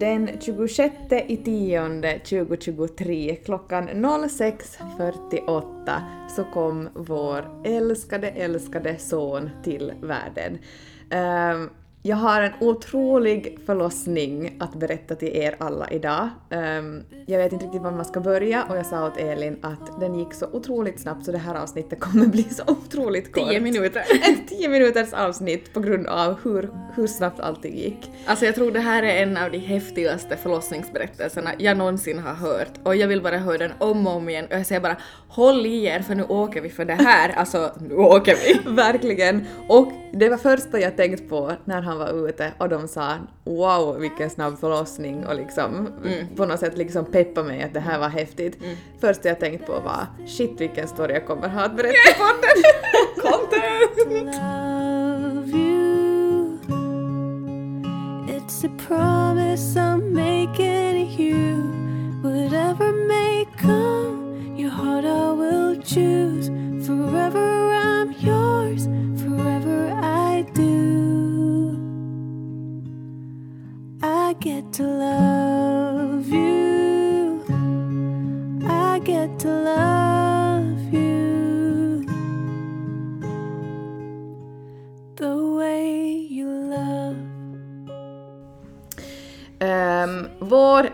Den 26 i tionde 2023 klockan 06.48 så kom vår älskade, älskade son till världen. Uh, jag har en otrolig förlossning att berätta till er alla idag. Um, jag vet inte riktigt var man ska börja och jag sa åt Elin att den gick så otroligt snabbt så det här avsnittet kommer bli så otroligt kort. Tio minuter. Ett tio minuters avsnitt på grund av hur, hur snabbt allting gick. Alltså jag tror det här är en av de häftigaste förlossningsberättelserna jag någonsin har hört och jag vill bara höra den om och om igen och jag säger bara håll i er för nu åker vi för det här, alltså nu åker vi. Verkligen. Och det var första jag tänkt på när han var ute och de sa wow vilken snabb förlossning och liksom mm. på något sätt liksom peppa mig att det här var häftigt. Mm. Första jag tänkt på var shit vilken story jag kommer ha att berätta i podden. Content! It's a promise I'm making you Whatever may come Your heart I will choose Forever I'm yours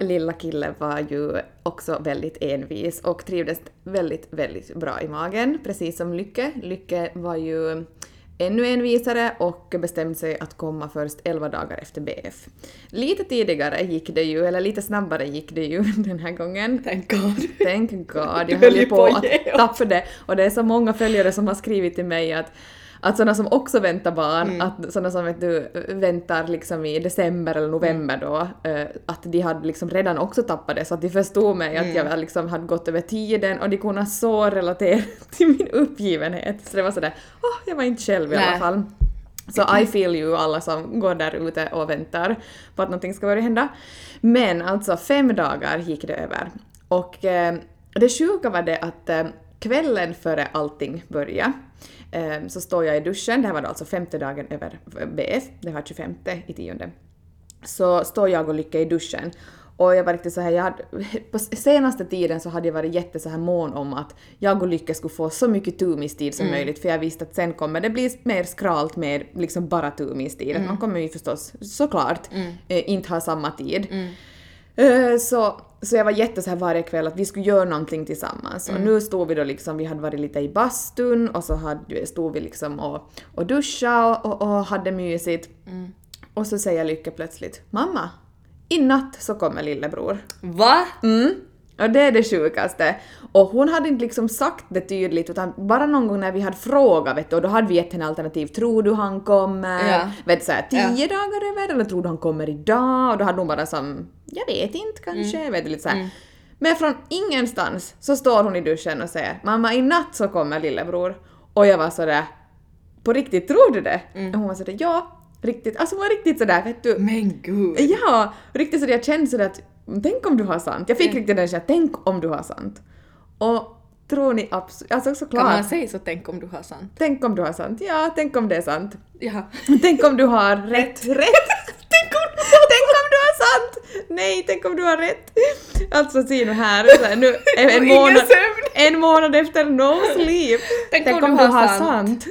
lilla kille var ju också väldigt envis och trivdes väldigt, väldigt bra i magen, precis som Lycke. Lycke var ju ännu envisare och bestämde sig att komma först 11 dagar efter BF. Lite tidigare gick det ju, eller lite snabbare gick det ju den här gången. Thank God. Thank God. Jag höll ju på att tappa det. Och det är så många följare som har skrivit till mig att att sådana som också väntar barn, mm. att sådana som vet du, väntar liksom i december eller november då, uh, att de hade liksom redan också tappat det så att de förstod mig mm. att jag liksom hade gått över tiden och de kunde så relatera till min uppgivenhet. Så det var sådär, oh, jag var inte själv i Nej. alla fall. Så I feel you alla som går där ute och väntar på att någonting ska börja hända. Men alltså fem dagar gick det över. Och eh, det sjuka var det att eh, kvällen före allting började så står jag i duschen, det här var då alltså femte dagen över BF, det var 25 i tionde. Så står jag och Lycka i duschen och jag var riktigt så här, jag hade, på senaste tiden så hade jag varit jätte så här mån om att jag och Lycka skulle få så mycket tumistid som mm. möjligt för jag visste att sen kommer det bli mer skralt med liksom bara tumistid. Mm. Man kommer ju förstås såklart mm. eh, inte ha samma tid. Mm. Eh, så, så jag var jätte så här varje kväll att vi skulle göra någonting tillsammans. Mm. Och nu stod vi då liksom, vi hade varit lite i bastun och så hade, stod vi liksom och, och duscha och, och, och hade mysigt. Mm. Och så säger Lycka plötsligt Mamma, i natt så kommer lillebror. Va? Mm. Och det är det sjukaste. Och hon hade inte liksom sagt det tydligt utan bara någon gång när vi hade frågat vet du, och då hade vi gett henne alternativ. Tror du han kommer ja. vet du, såhär, tio ja. dagar över eller tror du han kommer idag? Och då hade hon bara som jag vet inte kanske, mm. vet du, lite såhär. Mm. Men från ingenstans så står hon i duschen och säger mamma i natt så kommer lillebror. Och jag var sådär på riktigt, tror du det? Mm. Och hon var sådär ja, riktigt, alltså hon var riktigt sådär vet du. Men gud! Ja, riktigt sådär jag kände sådär att tänk om du har sant. Jag fick mm. riktigt den känslan, tänk om du har sant. Och tror ni absolut, alltså såklart. Kan man säga så tänk om du har sant? Tänk om du har sant, ja, tänk om det är sant. Ja. Tänk om du har rätt. rätt! tänk, om, tänk om du har sant! Nej, tänk om du har rätt. Alltså se nu här, nu en månad, en månad efter no sleep. Tänk, tänk om, om, du har sant. sant.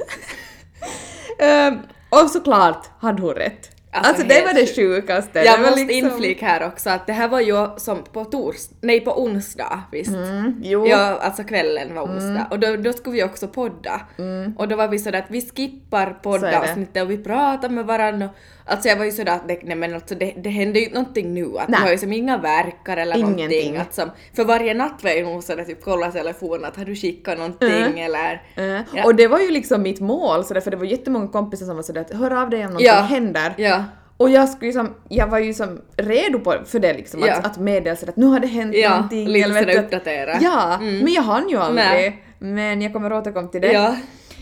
um, och såklart hade hon rätt. Alltså, alltså det var det sjukaste. Jag det måste liksom... inflika här också att det här var ju som på tors... nej på onsdag visst? Mm, jo. Ja, alltså kvällen var onsdag mm. och då, då skulle vi också podda. Mm. Och då var vi sådär att vi skippar poddavsnittet och vi pratar med varandra Alltså jag var ju sådär att det, nej men alltså det, det hände ju någonting nu att nej. vi har ju som inga verkar eller Ingenting. någonting. Att som, för varje natt var jag nog sådär typ kolla telefonen att har du skickat någonting mm. eller... Mm. Ja. Och det var ju liksom mitt mål sådär för det var jättemånga kompisar som var sådär att hör av dig om någonting ja. händer. Ja. Och jag, skulle liksom, jag var ju som redo på, för det liksom, ja. att, att meddela att nu har det hänt ja, någonting. Lite sådär uppdatera. Ja, mm. men jag hann ju aldrig. Nej. Men jag kommer återkomma till det. Ja.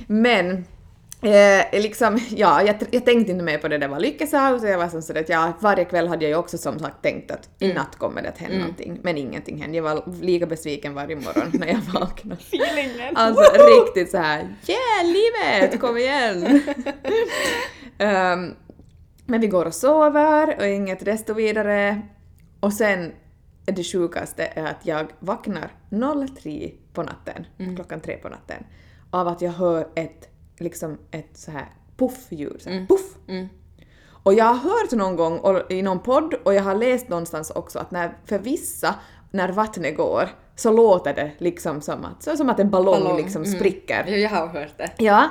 Men Eh, liksom, ja, jag, jag, tänkte inte mer på det, det var lyckesa så jag var som sådär att ja, varje kväll hade jag ju också som sagt tänkt att i mm. natt kommer det att hända mm. någonting, men ingenting hände. Jag var lika besviken varje morgon när jag vaknade. Feelingen! Alltså Woho! riktigt så här, yeah, livet, kom igen! um, Men vi går och sover och inget desto vidare. Och sen är det sjukaste är att jag vaknar 03 på natten, Mm. klockan tre på natten, av att jag hör ett, liksom ett så här puff-ljud. Så här, Mm. Puff! Och jag har hört någon gång i någon podd och jag har läst någonstans också att när, för vissa, när vattnet går, så låter det liksom som att, så som att en ballong, Ballong, liksom mm. spricker. Ja, jag har hört det. Ja,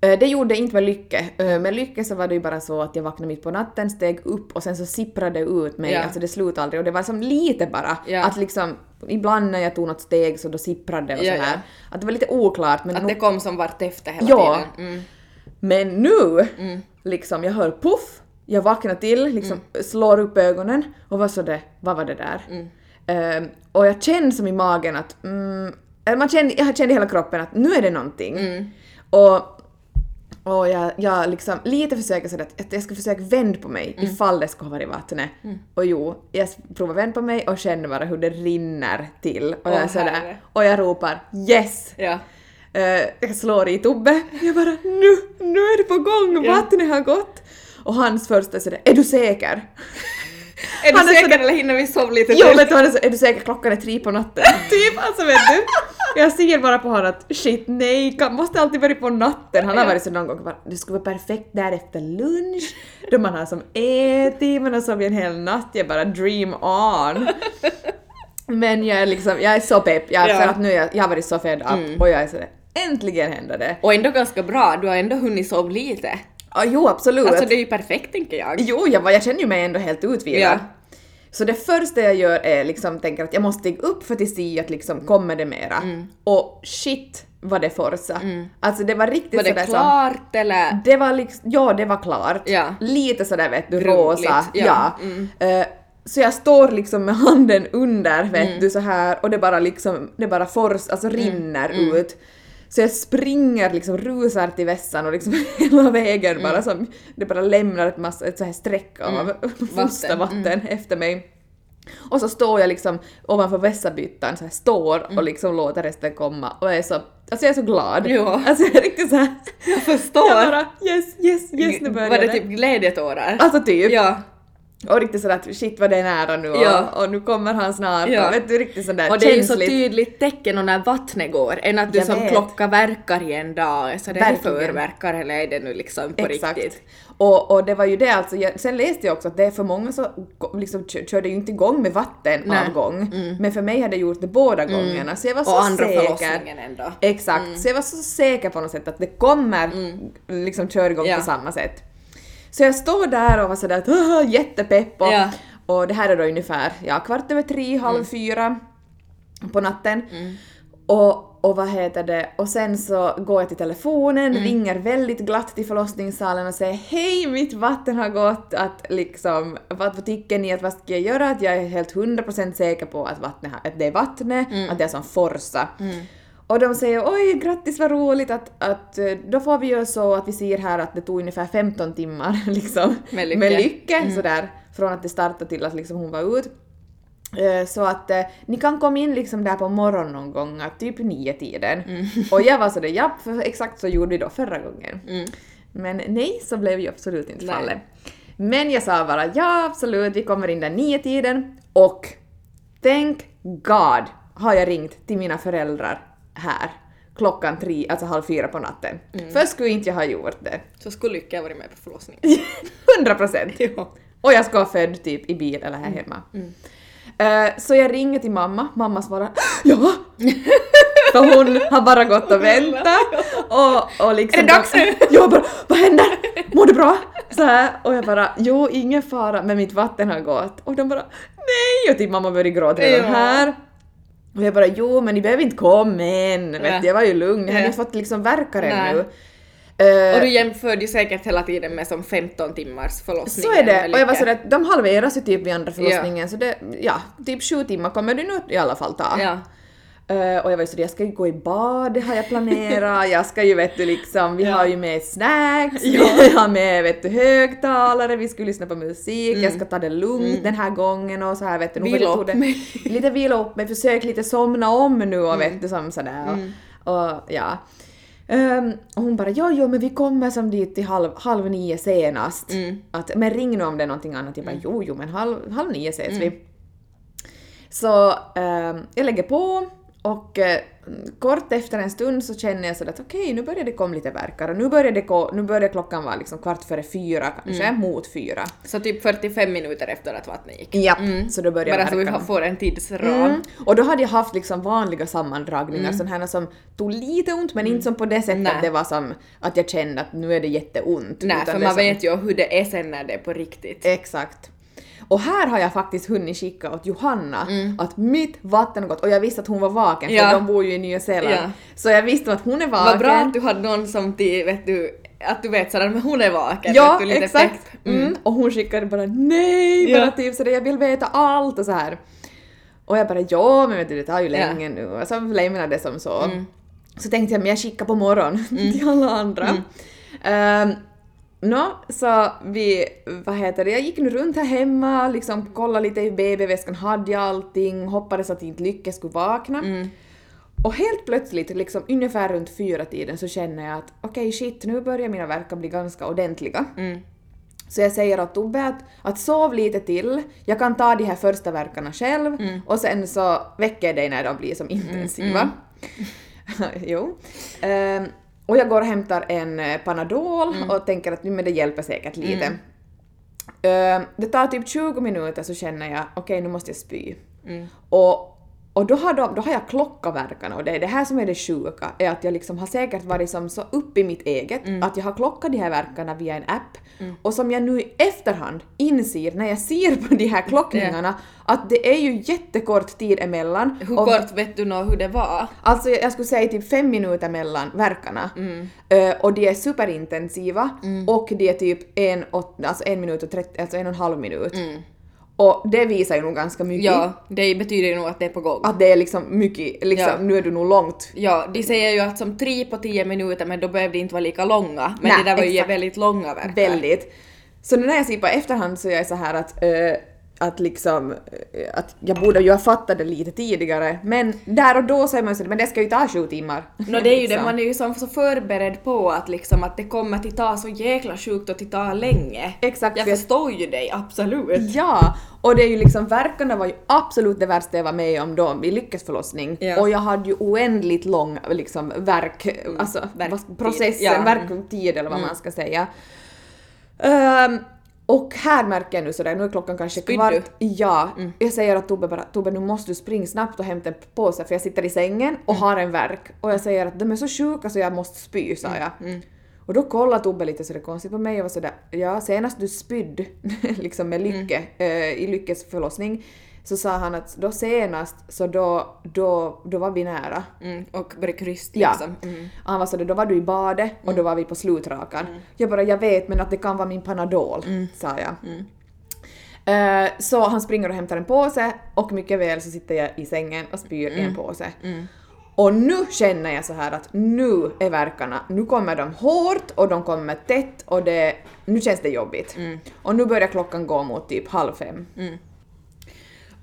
det gjorde inte med Lycke. Eh, Med Lycke så var det ju bara så att jag vaknade mitt på natten, steg upp och sen så sipprade det ut mig, Ja. alltså det slutade aldrig och det var som lite bara Ja. att liksom ibland när jag tog något steg så då sipprade det och Ja, så här. ja. Att det var lite oklart men Att nu, det kom som vartefter hela Ja. tiden. Mm. men nu Mm. liksom jag hör puff, jag vaknar till, liksom slår upp ögonen och vad så det, vad var det där? Mm. Eh, och jag kände som i magen att, mm, man kände, jag kände i hela kroppen att nu är det någonting. Mm. Och, och jag, jag liksom lite försöker sådär att, att jag ska försöka vända på mig Mm. ifall det skulle ha varit vattnet. Och jo, jag provar vända på mig och känner bara hur det rinner till. Och jag är sådär, och jag ropar yes! Ja. Eh, jag slår i Tobbe. Jag bara nu, nu är det på gång, Ja. vattnet har gått. Och hans första är sådär, är du säker? Är du Han säker sådär- eller hinner vi sova lite Jo till? vet du, han är så, är du säker klockan är tre på natten? typ alltså vet du. Jag ser bara på honom att shit nej, kan, måste alltid vara på natten. Han har varit så någon gång bara, det skulle vara perfekt där efter lunch, då man har som ätit, man har sovit en hel natt, jag bara dream on. Men jag är liksom, jag är så pepp, jag, Ja. för att nu jag, jag har varit så fed up Mm. och jag är sådär, äntligen händer det. Och ändå ganska bra, du har ändå hunnit sova lite. Ja, jo absolut. Alltså det är ju perfekt tänker jag. Jo, jag, jag känner ju mig ändå helt utvilad. Ja. Så det första jag gör är liksom tänker att jag måste stiga upp för att se att liksom kommer det mera. Och shit vad det forsa. Alltså det var riktigt Var det sådär som... klart eller? Det var liksom, ja det var klart. Ja. Lite sådär vet du, Roligt, rosa. ja. Ja. Mm. Eh, så jag står liksom med handen under vet du så här och det bara liksom, det bara fors, alltså rinner ut. Så jag springer liksom, rusar till vässan och liksom hela vägen bara som, det bara lämnar ett, massa, ett så här streck av fostervatten efter mig. Och så står jag liksom ovanför vässabyttan så här står och liksom låter resten komma och jag är så, alltså jag är så glad. Ja. Alltså jag är riktigt såhär, Jag förstår. jag bara yes, yes, yes nu börjar Var det typ glädjetårar? Alltså typ. Ja. Och riktigt sådär att shit vad det är nära nu och, Ja. och nu kommer han snart Ja. och vet du riktigt sådär Och det är ju så känsligt. tydligt tecken och när vattnet går, än att du Jag som vet. klocka verkar i en dag, så det är förverkar eller är det nu liksom på Exakt. riktigt? Och, och det var ju det alltså, jag, sen läste jag också att det är för många så liksom kö- körde ju inte igång med vattenavgång. Men för mig hade jag gjort det båda gångerna så jag var så Och andra säker. ändå. Exakt, så jag var så säker på något sätt att det kommer liksom köra igång Ja. på samma sätt. Så jag står där och var sådär att "Åh, jättepepp och, Ja. och det här är då ungefär ja, kvart över tre, halv fyra på natten. Mm. Och, och vad heter det, och sen så går jag till telefonen, Mm. ringer väldigt glatt till förlossningssalen och säger hej mitt vatten har gått, att liksom, vad, vad tycker ni att vad ska jag göra? Att jag är helt 100% säker på att, vattnet, att det är vattnet, Mm. att det är som forsa. Och de säger oj grattis vad roligt att, att eh, då får vi göra så att vi ser här att det tog ungefär 15 timmar liksom Med lycka. med lycka sådär från att det startade till att liksom hon var ut. Eh, Så att eh, ni kan komma in liksom där på morgonen någon gång, typ nio tiden. Och jag var sådär japp, för exakt så gjorde vi då förra gången. Mm. Men nej, så blev ju absolut inte Nej. fallet. Men jag sa bara ja absolut, vi kommer in där nio tiden och thank God har jag ringt till mina föräldrar här klockan tre, alltså halv fyra på natten. Mm. Först skulle inte jag ha gjort det. Så skulle Lycka ha varit med på förlossningen. 100 procent! ja. Och jag ska vara född typ i bil eller här hemma. Eh, så jag ringer till mamma, mamma svarar ja! För hon har bara gått och väntat. Och, och liksom Är det dags nu? Jag bara vad händer? Mår du bra? Så här, och jag bara jo ingen fara men mitt vatten har gått. Och de bara nej! Och typ mamma började gråta redan Ja. här. Och jag bara jo men ni behöver inte komma än. Vet Ja. du, jag var ju lugn, jag hade Ja. inte fått liksom verka ännu. Eh, Och du jämförde ju säkert hela tiden med som 15 timmars förlossning. Så är det. Och jag var sådär att de halveras ju typ vid andra förlossningen så det, ja, typ sju timmar kommer det nu i alla fall ta. Ja. Eh, och jag var ju sådär, jag ska ju gå i bad, det har jag planerat, jag ska ju vet du liksom, vi Ja. har ju med snacks, Ja. vi har med vet du högtalare, vi ska lyssna på musik, Mm. jag ska ta det lugnt den här gången och så här vet du. Vila upp mig. Lite vila upp mig, försök lite somna om nu och Mm. vet du som sådär. Och, och ja. Um, och hon bara jo, jo, men vi kommer som dit till halv, halv nio senast. Mm. Att, men ring nu om det är någonting annat. Jag bara jo, jo, men halv, halv nio ses Mm. vi. Så um, jag lägger på och eh, kort efter en stund så känner jag sådär att okej, nu börjar det komma lite verkar nu börjar, det ko- nu börjar klockan vara liksom kvart före fyra kanske, Mm. mot fyra. Så typ 45 minuter efter att vattnet gick. Ja, så då börjar Bara så vi får en tidsram. Mm. Och då hade jag haft liksom vanliga sammandragningar, Mm. sådana som tog lite ont men inte som på det sättet att det var som att jag kände att nu är det jätteont. Nej, för man som- vet ju hur det är sen när det är på riktigt. Exakt. Och här har jag faktiskt hunnit skicka åt Johanna att mitt vatten har gått och jag visste att hon var vaken för Mm. Ja. de bor ju i Nya Zeeland. Ja. Så jag visste att hon är vaken. Vad bra att du hade någon som till, vet du, att du vet sådär, men hon är vaken. Ja, vet du, lite exakt. pepp. Mm. Och hon skickade bara nej, Ja. bara typ sådär jag vill veta allt och så här. Och jag bara ja men vet du det tar ju Ja. länge nu och så lämnade det som så. Mm. Så tänkte jag men jag skickar på morgon till alla andra. Mm. Um, Nå, så vi, vad heter det, jag gick nu runt här hemma, liksom kollade lite i BB-väskan, hade jag allting, hoppades att inte Lycke skulle vakna. Mm. Och helt plötsligt, liksom ungefär runt fyra tiden så känner jag att okej shit, nu börjar mina verkar bli ganska ordentliga. Mm. Så jag säger åt Tobbe att, att sov lite till, jag kan ta de här första verkarna själv Mm. och sen så väcker jag dig när de blir som intensiva. jo. Ehm, och jag går och hämtar en eh, Panadol Mm. och tänker att nu men det hjälper säkert lite. Ehm, det tar typ 20 minuter så känner jag okej nu måste jag spy. Mm. Och, och då, har de, då har jag klockat verkarna och det är det här som är det sjuka, är att jag liksom har säkert varit som så upp i mitt eget, att jag har klockat de här verkarna via en app och som jag nu i efterhand inser när jag ser på de här klockningarna att det är ju jättekort tid emellan. Hur och, kort vet du nå hur det var? Alltså jag, jag skulle säga typ fem minuter mellan verkarna. Mm. Ö, och de är superintensiva och de är typ en, åt, alltså en minut och 30, alltså en och en halv minut. Och det visar ju nog ganska mycket. Ja, det betyder ju nog att det är på gång. att det är liksom mycket, liksom, Ja. nu är du nog långt. Ja, de säger ju att som tre på tio minuter men då behöver de inte vara lika långa. Men Nej, det där var ju exakt. väldigt långa verkar. Väldigt. Så nu när jag ser på efterhand så är jag så här att, eh, att liksom, eh, att jag borde ju ha fattat det lite tidigare. Men där och då är man ju men det ska ju ta sju timmar. Nå det är ju det, Liksom. man är ju som så förberedd på att liksom att det kommer att ta så jäkla sjukt och att ta länge. Exakt. Jag för jag- förstår ju dig, absolut. Ja, och det är ju liksom verkarna var ju absolut det värsta jag var med om då vid lyckesförlossning. Ja. Och jag hade ju oändligt lång liksom verk, alltså verktid. processen, Ja. verktid eller vad man ska säga. Ehm, och här märker jag nu sådär, nu är klockan kanske Spydde kvart. du? Ja. Jag säger att Tobbe bara, Tobbe nu måste du springa snabbt och hämta en påse för jag sitter i sängen och har en verk. Och jag säger att de är så sjuka så jag måste spy, sa jag. Och då kollar Tobbe lite sådär konstigt på mig och var sådär, ja senast du spydde liksom med Lycke, eh, i Lyckes förlossning, så sa han att då senast så då, då, då var vi nära. Mm, och börja krysta Ja. liksom. Mm. Han var sådär, då var du i badet och då var vi på slutrakan. Jag bara, jag vet men att det kan vara min Panadol, sa jag. Eh, så han springer och hämtar en påse och mycket väl så sitter jag i sängen och spyr i en påse. Och nu känner jag så här att nu är verkarna, nu kommer de hårt och de kommer tätt och det, nu känns det jobbigt. Och nu börjar klockan gå mot typ halv fem.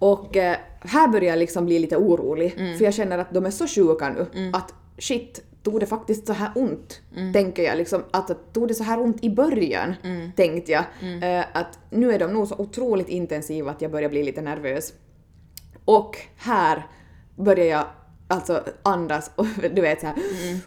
Och eh, här börjar jag liksom bli lite orolig för jag känner att de är så sjuka nu att shit, tog det faktiskt så här ont? Tänker jag liksom att tog det så här ont i början? Tänkte jag. Eh, att nu är de nog så otroligt intensiva att jag börjar bli lite nervös. Och här börjar jag alltså andas och du vet såhär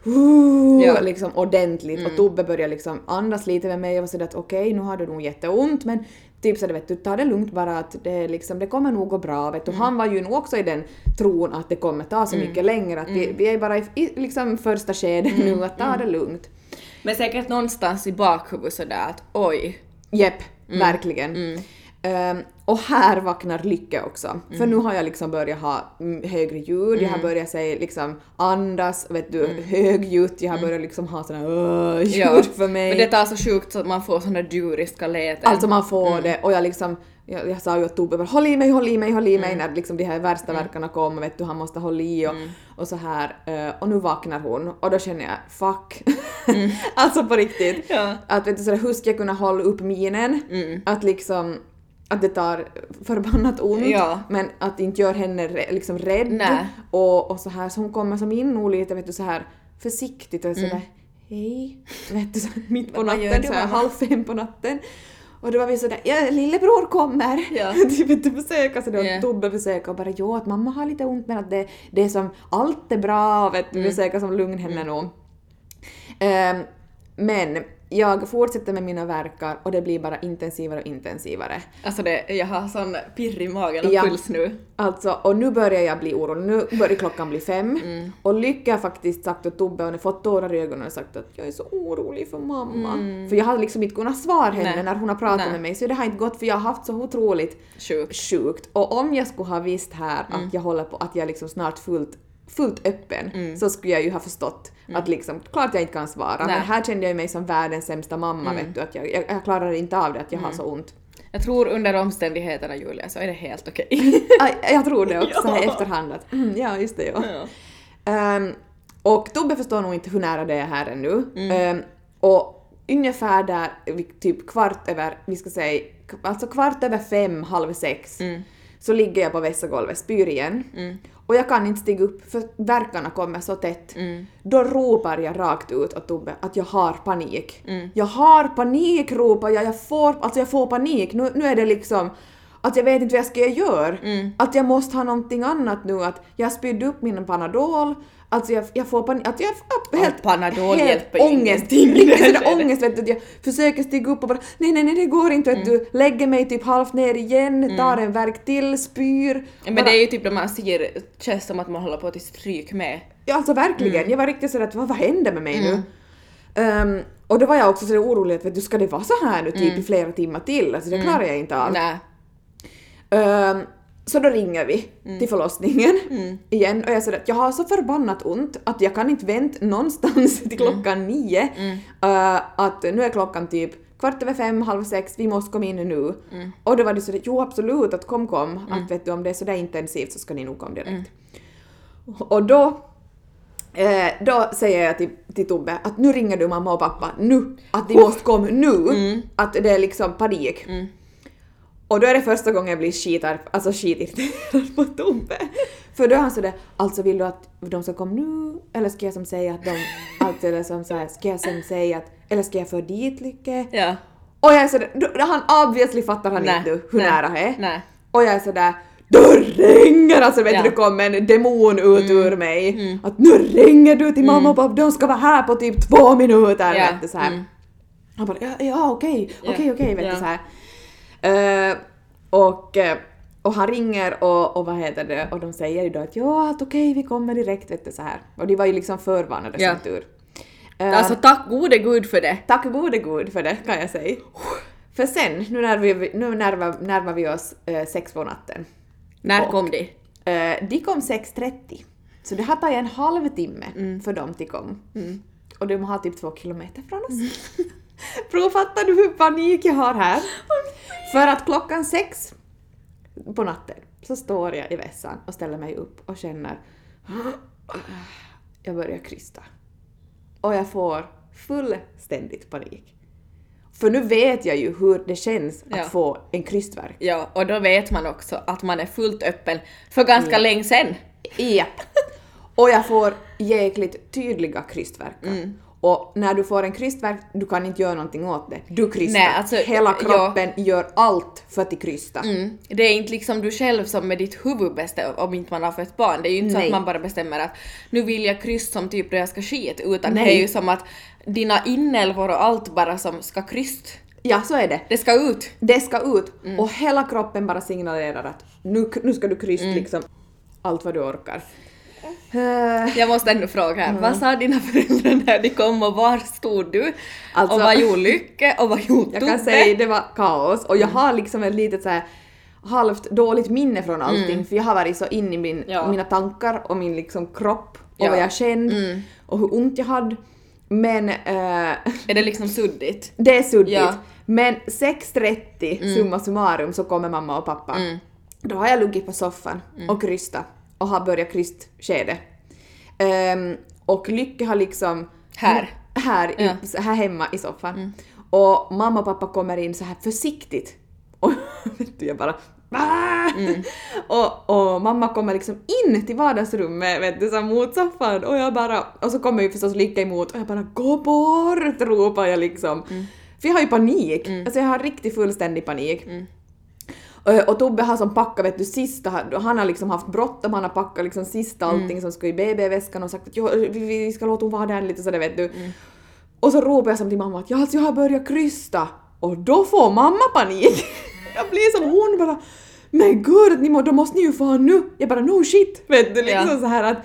Ja. Mm. liksom ordentligt och Tobbe börjar liksom andas lite med mig och var sådär att okej nu har du nog jätteont men typ sådär vet du ta det lugnt bara att det, liksom, det kommer nog gå bra vet du. Mm. Han var ju nog också i den tron att det kommer ta så mycket längre att Mm. vi, vi är bara i, i liksom första skedet nu att ta det lugnt. Men säkert någonstans i bakhuvudet sådär att oj. Jepp, Mm. verkligen. Ehm, och här vaknar Lycke också. Mm. För nu har jag liksom börjat ha mm, högre ljud, jag har börjat säga liksom andas, vet du, högljutt, jag har börjat liksom ha såna uh, ljud Mm. Ja, för mig. Men det tar så sjukt så att man får såna djuriska läten. Alltså man får Mm. det och jag liksom jag, jag sa ju åt Tobbe bara håll i mig, håll i mig, håll i mig Mm. när liksom de här värsta verkarna kommer vet du, han måste hålla i och, och så här. eh, och nu vaknar hon och då känner jag fuck. alltså på riktigt. Ja. Att vet du sådär, hur ska jag kunna hålla upp minen? Att liksom att det tar förbannat ont Ja. men att inte gör henne liksom rädd Nej. och, och så här så hon kommer som in nog lite vet du så här försiktigt och sådär hej, vet du, så mitt på natten, så här, halv fem på natten. Och då var vi sådär, ja, lillebror kommer! Ja. typ inte försöka sådär, yeah. Tobbe försöka och bara jo att mamma har lite ont men att det, det är som, allt är bra, vet du, mm. försöka som lugna henne mm. nog. Um, men jag fortsätter med mina verkar och det blir bara intensivare och intensivare. Alltså det, jag har sån pirr i magen och ja. puls nu. Alltså, och nu börjar jag bli orolig. Nu börjar klockan bli fem. Mm. Och Lycka har faktiskt sagt åt Tobbe, hon har fått tårar i ögonen och sagt att jag är så orolig för mamma. Mm. För jag har liksom inte kunnat svara henne Nej. när hon har pratat Nej. med mig så det har inte gått för jag har haft så otroligt sjukt. sjukt. Och om jag skulle ha visst här mm. att jag håller på, att jag liksom snart fullt fullt öppen mm. så skulle jag ju ha förstått mm. att liksom, klart jag inte kan svara Nej. men här kände jag mig som världens sämsta mamma mm. vet du, att jag, jag, jag klarar inte av det att jag har mm. så ont. Jag tror under omständigheterna Julia så är det helt okej. Okay. jag tror det också ja. i efterhand att mm, ja just det ja. ja. Um, och Tobbe förstår nog inte hur nära det är här ännu. Um, och ungefär där, typ kvart över, vi ska säga, alltså kvart över fem, halv sex, mm. så ligger jag på vässagolvet, spyr igen. Mm och jag kan inte stiga upp för verkarna kommer så tätt. Mm. Då ropar jag rakt ut åt Tobbe att jag har panik. Mm. Jag har panik ropar jag, jag får, alltså jag får panik. Nu, nu är det liksom att jag vet inte vad jag ska göra. Mm. Att jag måste ha någonting annat nu. Att jag spydde upp min Panadol, Alltså jag, jag får panik, att jag får helt, Panadol helt ångest. Riktigt sådär ångest vet du, jag försöker stiga upp och bara nej nej nej det går inte vet mm. du, lägger mig typ halvt ner igen, mm. tar en verk till, spyr. Men bara, det är ju typ när man ser, känns som att man håller på till stryk med. Ja alltså verkligen, mm. jag var riktigt sådär att vad, vad händer med mig nu? Um, och då var jag också så orolig att vet du, ska det vara så här nu typ mm. i flera timmar till? Alltså det klarar jag inte av. Nej. Um, så då ringer vi mm. till förlossningen mm. igen och jag säger att jag har så förbannat ont att jag kan inte vänta någonstans till mm. klockan nio. Uh, att nu är klockan typ kvart över fem, halv sex, vi måste komma in nu. Mm. Och då var det så jo absolut att kom kom, att mm. vet du om det är sådär intensivt så ska ni nog komma direkt. Mm. Och då Eh, då säger jag till, till Tobbe att nu ringer du mamma och pappa nu, att de måste komma nu, mm. att det är liksom panik. Mm. Och då är det första gången jag blir skitar, alltså skitirriterad på Tobbe. För då är han sådär, alltså vill du att de ska komma nu? Eller ska jag som säga att de, alltså eller som så ska jag sen säga att, eller ska jag få dit Lycke? Ja. Och jag är sådär, då, han obviously fattar han inte hur Nej. nära det är. Nej. Och jag är sådär, då ringer alltså vet ja. du, det kommer en demon ut mm. ur mig. Mm. Att nu ringer du till mamma mm. och pappa, de ska vara här på typ två minuter. Ja. Vet du, så här. Mm. Han bara, ja, ja okej, okej, okej, vet du så här. Uh, och, eh, och han ringer och, och vad heter det, och de säger ju då att ja, att okej, vi kommer direkt, vet du, så här. Och de var ju liksom förvarnade ja. som tur. Uh, alltså tack gode gud för det! Tack gode gud för det, kan jag säga. För sen, nu närmar vi, nu närmar, närmar vi oss uh, sex på natten. När och, kom de? Uh, de kom 6.30. Så det har tagit en halvtimme mm. för dem till kom. Mm. Och de har typ två kilometer från oss. Mm. Provfattar du hur panik jag har här? För att klockan sex på natten så står jag i vässan och ställer mig upp och känner jag börjar krysta. Och jag får fullständigt panik. För nu vet jag ju hur det känns att ja. få en krystvärk. Ja, och då vet man också att man är fullt öppen för ganska ja. länge sen. Japp. Och jag får jäkligt tydliga krystvärkar. Mm. Och när du får en krystvärk, du kan inte göra någonting åt det. Du krystar. Nej, alltså, Hela kroppen ja. gör allt för att krysta. Mm. Det är inte liksom du själv som med ditt huvud bestämmer om inte man har fött barn. Det är ju inte Nej. så att man bara bestämmer att nu vill jag krysta som typ då jag ska skit, utan Nej. det är ju som att dina inälvor och allt bara som ska kryst. Ja, så är det. Det ska ut. Det ska ut. Mm. Och hela kroppen bara signalerar att nu, nu ska du krysta mm. liksom allt vad du orkar. Eh. Jag måste ändå fråga här, mm. vad sa dina föräldrar när de kom och var stod du? Alltså, och vad gjorde Lycke och vad gjorde? Jag kan säga det var kaos och jag har liksom ett litet så här halvt dåligt minne från allting mm. för jag har varit så in i min, ja. mina tankar och min liksom kropp och ja. vad jag kände mm. och hur ont jag hade. Men... Äh, är det liksom suddigt? Det är suddigt. Ja. Men 6.30 mm. summa summarum så kommer mamma och pappa. Mm. Då har jag luggit på soffan mm. och krystat och har börjat krystskede. Um, och Lycke har liksom... Här? Här, ja. i, här hemma i soffan. Mm. Och mamma och pappa kommer in så här försiktigt. Och jag bara mm. och, och mamma kommer liksom in till vardagsrummet vet du, så mot soffan och jag bara, och så kommer vi förstås ligga emot och jag bara gå bort ropar jag liksom. Mm. För jag har ju panik, mm. alltså jag har riktigt fullständig panik. Mm. Och, och Tobbe har som packat vet du sista, han har liksom haft bråttom, han har packat liksom sista mm. allting som ska i BB-väskan och sagt att vi ska låta hon vara där lite sådär vet du. Mm. Och så ropar jag som till mamma att ja, alltså jag har börjat krysta och då får mamma panik. jag blir som hon bara men gud, ni må, då måste ni ju få nu. Jag bara no shit, vet du liksom ja. så här att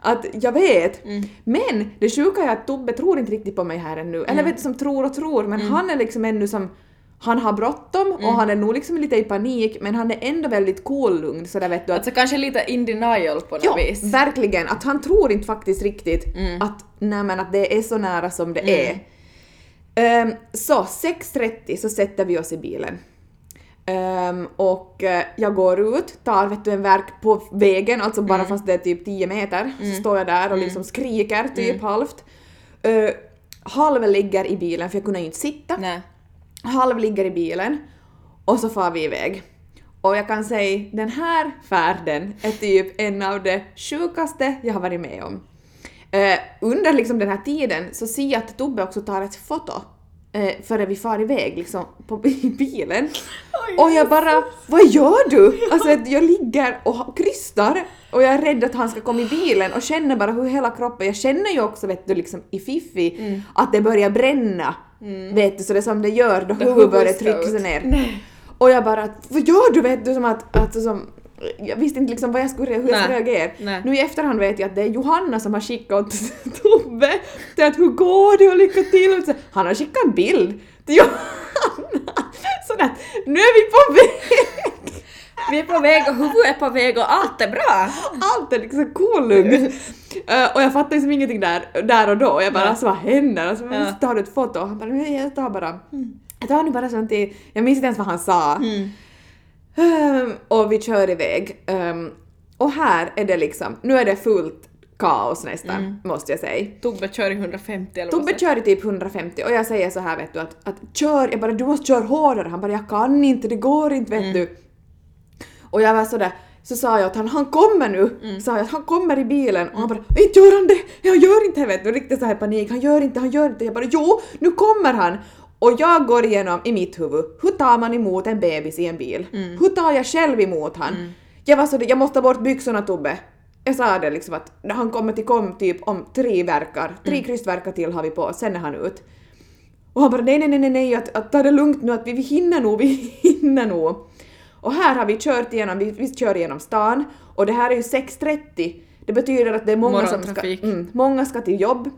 att jag vet. Mm. Men det sjuka är att Tobbe tror inte riktigt på mig här ännu. Mm. Eller vet du, som tror och tror, men mm. han är liksom ännu som han har bråttom och mm. han är nog liksom lite i panik men han är ändå väldigt cool lugn så där vet du att... Alltså kanske lite in denial på något ja, vis. verkligen. Att han tror inte faktiskt riktigt mm. att, nej men att det är så nära som det mm. är. Um, så 6.30 så sätter vi oss i bilen. Um, och uh, jag går ut, tar vet du, en verk på vägen, alltså bara mm. fast det är typ 10 meter, mm. så står jag där och mm. liksom skriker typ mm. halvt. Uh, halv ligger i bilen för jag kunde ju inte sitta. Nej. Halv ligger i bilen och så far vi iväg. Och jag kan säga, den här färden är typ en av de sjukaste jag har varit med om. Eh, under liksom den här tiden så ser jag att Tobbe också tar ett foto eh, före vi far iväg liksom på bilen. Oh, och jag bara, vad gör du? Alltså jag ligger och krystar och jag är rädd att han ska komma i bilen och känner bara hur hela kroppen, jag känner ju också vet du liksom i Fiffi mm. att det börjar bränna. Mm. Vet du, så det som det gör då huvudet börjar trycka sig ner. Nej. Och jag bara, vad gör du? Vet du, som att, att som, jag visste inte liksom vad jag skulle, hur jag skulle reagera. Nej. Nu i efterhand vet jag att det är Johanna som har skickat åt Tobbe till att hur går det och lycka till. Han har skickat en bild till Johanna. Så att nu är vi på väg. Vi är på väg och huvudet är på väg och allt är bra. Allt är liksom kolugnt. uh, och jag fattade liksom ingenting där, där och då. Jag bara alltså vad händer? Alltså, ja. tar du ett foto? Han bara jag tar bara. Mm. Jag tar nu bara sånt i... Jag minns inte ens vad han sa. Mm. Um, och vi kör iväg. Um, och här är det liksom, nu är det fullt kaos nästan, mm. måste jag säga. Tobbe kör i 150 eller Tobbe kör i typ 150 och jag säger så här vet du att, att kör, jag bara du måste köra hårdare. Han bara jag kan inte, det går inte vet mm. du. Och jag var sådär, så sa jag att han, han kommer nu, mm. sa jag att han kommer i bilen och han bara inte gör han det, jag gör inte det vet du, riktigt så här panik, han gör inte, han gör inte, jag bara jo, nu kommer han och jag går igenom i mitt huvud, hur tar man emot en bebis i en bil? Mm. Hur tar jag själv emot han? Mm. Jag var så jag måste ta bort byxorna Tobbe. Jag sa det liksom att när han kommer till kom typ om tre verkar, tre mm. krystverkar till har vi på, sen är han ut. Och han bara nej, nej, nej, nej, att, att ta det lugnt nu, att vi, vi hinner nog, vi hinner nog. Och här har vi kört igenom, vi, vi kör igenom stan och det här är ju 6.30. Det betyder att det är många som ska, mm, många ska till jobb.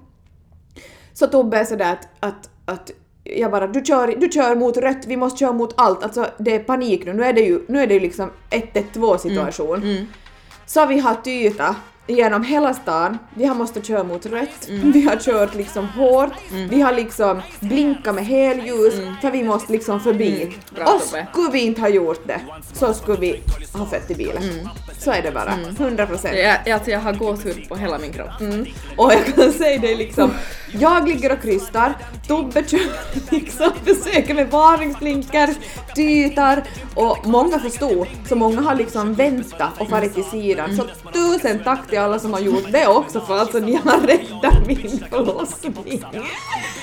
Så Tobbe är sådär att, att, att jag bara du kör, du kör mot rött, vi måste köra mot allt. Alltså det är panik nu, nu är det ju, nu är det ju liksom 112 situation. Mm. Mm. Så vi har tyta genom hela stan, vi har måste köra mot rött, mm. vi har kört liksom hårt, mm. vi har liksom blinkat med helljus mm. för vi måste liksom förbi. Mm. Och skulle vi inte ha gjort det så skulle vi ha fött i bilen. Mm. Så är det bara, 100 mm. procent. Jag, alltså jag har gåshud på hela min kropp. Mm. Och jag kan säga det liksom, jag ligger och krystar, Tobbe kör liksom försöker med varningsblinkar, tytar och många förstod, så många har liksom väntat och farit till sidan. Så tusen tack till alla som har gjort det också för alltså ni har räddat min förlossning.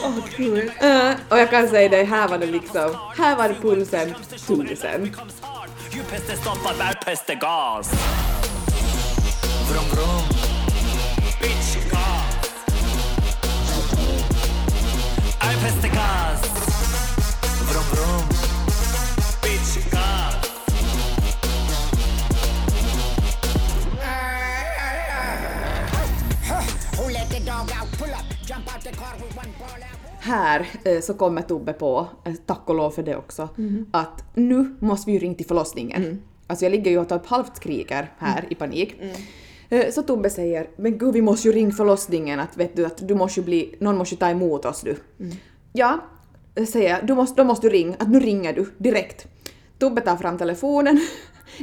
Oh, cool. uh, och jag kan säga det, här var det liksom, här var det pulsen tusen. Vrum, vrum. Bitch, gas. Är. Vrum, vrum. Här eh, så kommer Tobbe på, eh, tack och lov för det också, mm. att nu måste vi ju ringa till förlossningen. Mm. Alltså jag ligger ju och ett halvt skriker här mm. i panik. Mm. Eh, så Tobbe säger men gud vi måste ju ringa förlossningen att vet du att du måste ju bli, någon måste ju ta emot oss du. Mm. Ja, säger jag, du måste, då måste du ringa, att nu ringer du direkt. Tobbe tar fram telefonen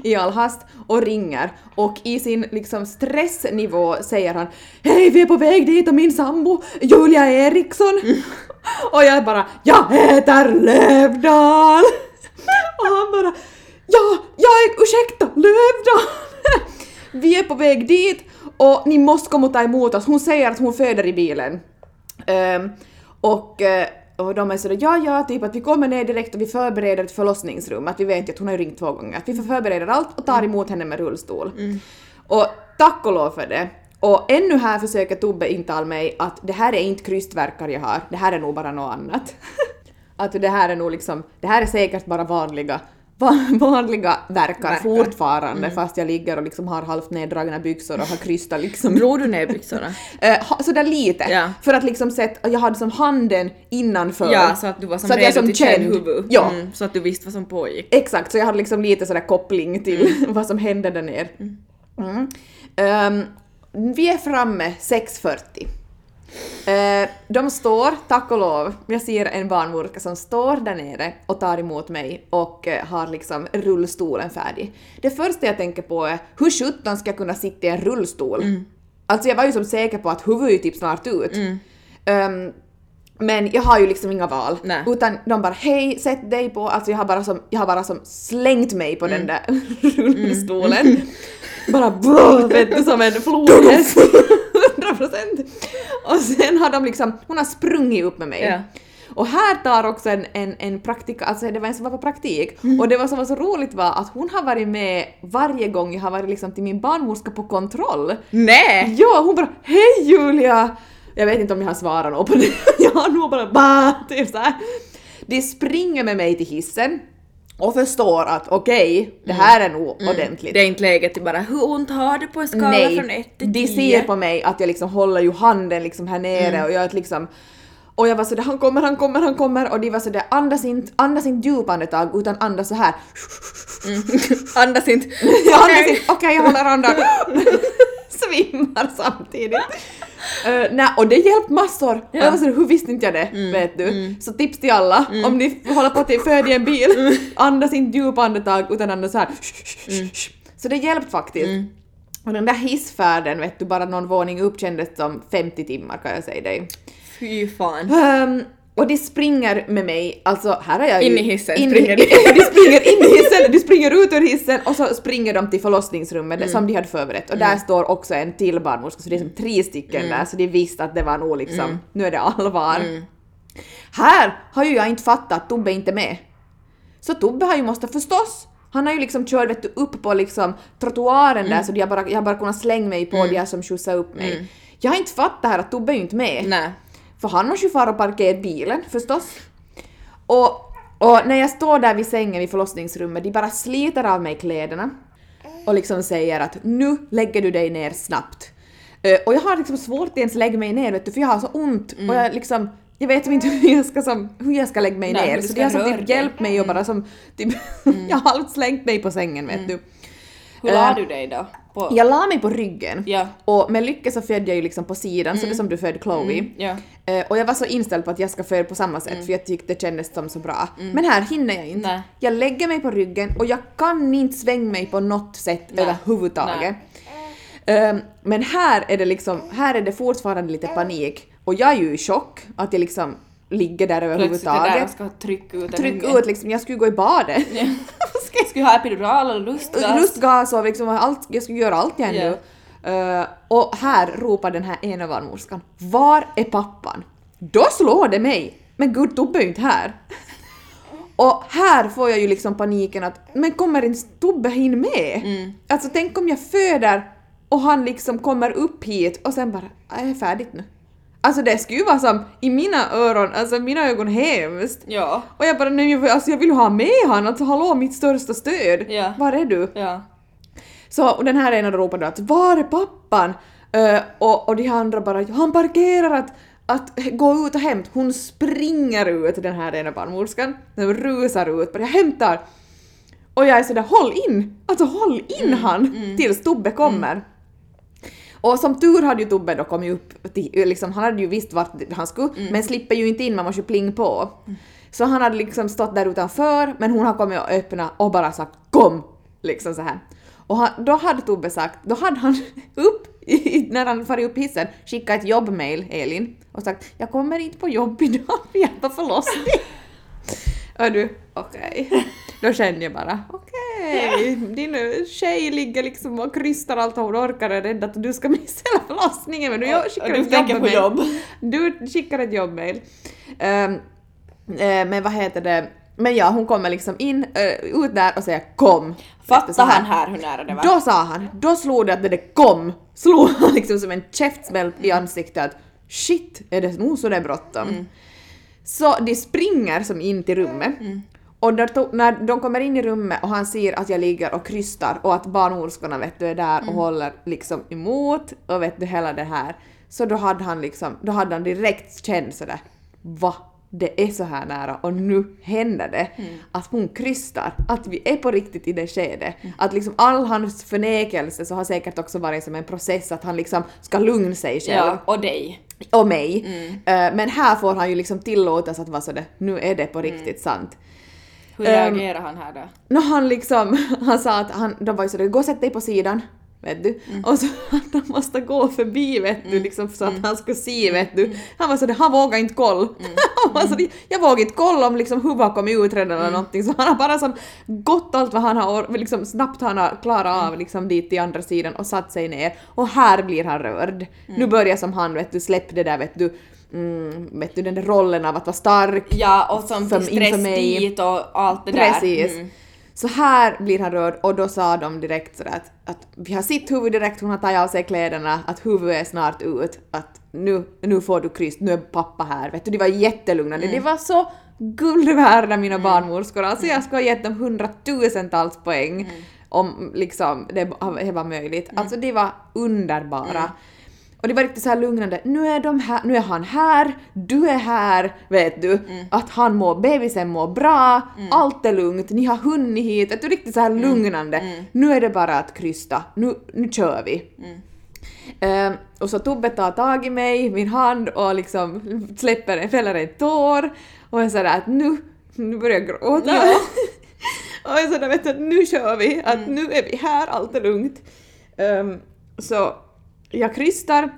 i all hast och ringer och i sin liksom stressnivå säger han Hej vi är på väg dit och min sambo Julia Eriksson mm. och jag bara Jag heter Lövdahl och han bara Ja, jag ursäkta, Lövdal! vi är på väg dit och ni måste komma och ta emot oss. Hon säger att hon föder i bilen. Um, och, eh, och de är sådär ja ja, typ att vi kommer ner direkt och vi förbereder ett förlossningsrum. Att vi vet ju att hon har ringt två gånger. Att vi förbereder allt och tar emot henne med rullstol. Mm. Och tack och lov för det. Och ännu här försöker Tobbe intala mig att det här är inte krystverkar jag har, det här är nog bara något annat. att det här är nog liksom, det här är säkert bara vanliga vanliga verkar, verkar. fortfarande mm. fast jag ligger och liksom har halvt neddragna byxor och har krystat liksom. Drog du ner byxorna? uh, sådär lite. Ja. För att liksom sett, jag hade som handen innanför. Ja, så att du var som så redo som till kändhuvud. Ja. Mm, så att du visste vad som pågick. Exakt, så jag hade liksom lite sådär koppling till mm. vad som hände där nere. Um, vi är framme 6.40. Eh, de står, tack och lov, jag ser en barnmorska som står där nere och tar emot mig och eh, har liksom rullstolen färdig. Det första jag tänker på är hur sjutton ska jag kunna sitta i en rullstol? Mm. Alltså jag var ju som säker på att huvudet är typ snart ut. Mm. Um, men jag har ju liksom inga val. Nej. Utan de bara hej, sätt dig på, alltså jag har bara som, jag har bara som slängt mig på mm. den där rullstolen. Mm. bara brr, vet du, som en flodhäst. 100 procent. Och sen har de liksom, hon har sprungit upp med mig. Ja. Och här tar också en, en, en praktika, alltså det var en som var på praktik, mm. och det var som var så roligt var att hon har varit med varje gång jag har varit liksom till min barnmorska på kontroll. Nej! Ja, hon bara hej Julia! Jag vet inte om jag har svarat något på det, jag har nog bara ba, typ såhär. De springer med mig till hissen och förstår att okej, okay, det här är nog mm. ordentligt. Det är inte läget till bara hur ont har du på en skala Nej, från 1 till 10? de ser på mig att jag liksom håller ju handen liksom här nere mm. och jag liksom och jag var sådär han kommer, han kommer, han kommer och de var sådär andas inte, andas inte djupandetag utan andas så här. Mm. andas inte. jag andas inte, okej okay, jag håller andan. Svimmar samtidigt. Uh, nej, och det hjälpte massor. Ja. Och jag var så, hur visste inte jag det? Mm. Vet du? Mm. Så tips till alla, mm. om ni håller på att föda i en bil, mm. andas inte djupa andetag utan andas så här. Mm. Så det hjälpte faktiskt. Mm. Och den där hissfärden, vet du, bara någon våning upp kändes som 50 timmar kan jag säga dig. Fy fan. Um, och de springer med mig, alltså här har jag ju... In i hissen in, springer de. de springer in i hissen, de springer ut ur hissen och så springer de till förlossningsrummet mm. som de hade förberett och mm. där står också en till barnmorska så det är som tre stycken mm. där så de visste att det var nog liksom, mm. nu är det allvar. Mm. Här har ju jag inte fattat att Tobbe inte är med. Så Tobbe har ju måste förstås han har ju liksom kört vet du, upp på liksom trottoaren där så jag bara, jag bara kunnat slänga mig på mm. de som skjutsade upp mig. Jag har inte fattat här att Tobbe är ju inte med. Nej. För han måste ju fara och parkera bilen förstås. Och, och när jag står där vid sängen i förlossningsrummet, de bara sliter av mig kläderna och liksom säger att nu lägger du dig ner snabbt. Uh, och jag har liksom svårt att ens lägga mig ner vet du, för jag har så ont mm. och jag liksom jag vet inte hur jag ska, som, hur jag ska lägga mig Nej, ner så de har som typ hjälpt mig och bara som typ, mm. jag har halvt slängt mig på sängen vet mm. du. Hur la uh, du dig då? På... Jag la mig på ryggen ja. och med lycka så födde jag ju liksom på sidan mm. så det är som du födde Chloe. Mm. Ja. Uh, och jag var så inställd på att jag ska föda på samma sätt mm. för jag tyckte det kändes som så bra. Mm. Men här hinner jag inte. Nej. Jag lägger mig på ryggen och jag kan inte svänga mig på något sätt Nej. överhuvudtaget. Uh, men här är det liksom, här är det fortfarande lite panik och jag är ju i chock att jag liksom ligger där överhuvudtaget. Plötsligt är där och ska trycka ut Tryck ut liksom, jag skulle gå i badet. Ja. ska skulle ha epidural och lustgas. Lustgas och liksom allt, jag skulle göra allt igen yeah. nu. Uh, och här ropar den här ena barnmorskan Var är pappan? Då slår det mig! Men gud, Tobbe är ju inte här. Och här får jag ju liksom paniken att men kommer inte Tobbe hinna med? Mm. Alltså tänk om jag föder och han liksom kommer upp hit och sen bara, är det färdigt nu? Alltså det skulle ju vara som i mina öron, alltså mina ögon hemskt. Ja. Och jag bara nej alltså jag vill ha med han, alltså hallå mitt största stöd. Ja. Var är du? Ja. Så och den här ena ropade att var är pappan? Uh, och, och de andra bara han parkerar att, att gå ut och hämta. Hon springer ut den här ena barnmorskan, den rusar ut bara jag hämtar. Och jag är sådär håll in, alltså håll in mm, han mm. tills Tobbe kommer. Mm. Och som tur hade ju Tobbe då kommit upp till, liksom, han hade ju visst vart han skulle, mm. men slipper ju inte in, man måste ju pling på. Mm. Så han hade liksom stått där utanför, men hon har kommit och öppnat och bara sagt kom! Liksom så här. Och han, då hade Tobbe sagt, då hade han upp, i, när han farit upp hissen, skickat ett jobbmail, Elin, och sagt jag kommer inte på jobb idag, vi är på förlossning. och du, okej. Okay. Då kände jag bara okej. Nej, din tjej ligger liksom och krystar allt hon orkar och är rädd att du ska missa hela förlossningen men du skickar ett jobb på jobb. Du skickar ett jobbmail. Um, uh, men vad heter det? Men ja, hon kommer liksom in, uh, ut där och säger kom. Fattar han här hur nära det var? Då sa han, då slog det att det kom, slog han liksom som en käftsmäll i ansiktet att shit, är det nog så det är bråttom? Mm. Så de springer som in till rummet. Mm. Och när de kommer in i rummet och han ser att jag ligger och krystar och att barnmorskorna vet du är där och mm. håller liksom emot och vet du hela det här. Så då hade han liksom, då hade han direkt känt sådär va? Det är så här nära och nu händer det. Mm. Att hon krystar, att vi är på riktigt i det skedet. Mm. Att liksom all hans förnekelse så har säkert också varit som en process att han liksom ska lugna sig själv. Ja, och dig och mig. Mm. Uh, men här får han ju liksom tillåtas att vara sådär, nu är det på mm. riktigt sant. Hur reagerar um, han här då? No, han liksom, han sa att han, de var ju sådär, gå och sätt dig på sidan vet du. Mm. Och så att han måste gå förbi vet du, mm. liksom så att mm. han skulle se vet du. Han var sådär, han vågade inte kolla. Mm. han var sådär, jag vågar inte kolla om liksom huvudet kommit ut redan eller mm. någonting så han har bara som gått allt vad han har, liksom snabbt han har klarat av liksom dit till andra sidan och satt sig ner och här blir han rörd. Nu börjar som han vet du, släpp det där vet du Mm, vet du den där rollen av att vara stark. Ja, och som för, stress dit och allt det Precis. där. Precis. Mm. Så här blir han rörd och då sa de direkt sådär att, att vi har sitt huvud direkt, hon har tagit av sig kläderna, att huvudet är snart ut, att nu, nu får du kryss, nu är pappa här. Vet du, de var jättelugnande. Mm. De var så guld värda mina mm. barnmorskor. Alltså jag skulle ha gett dem hundratusentals poäng mm. om liksom det var möjligt. Mm. Alltså de var underbara. Och det var riktigt så här lugnande. Nu är, de här, nu är han här, du är här, vet du. Mm. Att han mår, bebisen mår bra, mm. allt är lugnt, ni har hunnit hit. Det är riktigt så här mm. lugnande. Mm. Nu är det bara att krysta, nu, nu kör vi. Um, och så Tobbe tar tag i mig, min hand och liksom släpper, fäller en tår och är sådär att nu, nu börjar jag gråta. Ja. och är sådär vet du, nu kör vi, att mm. nu är vi här, allt är lugnt. Um, så jag krystar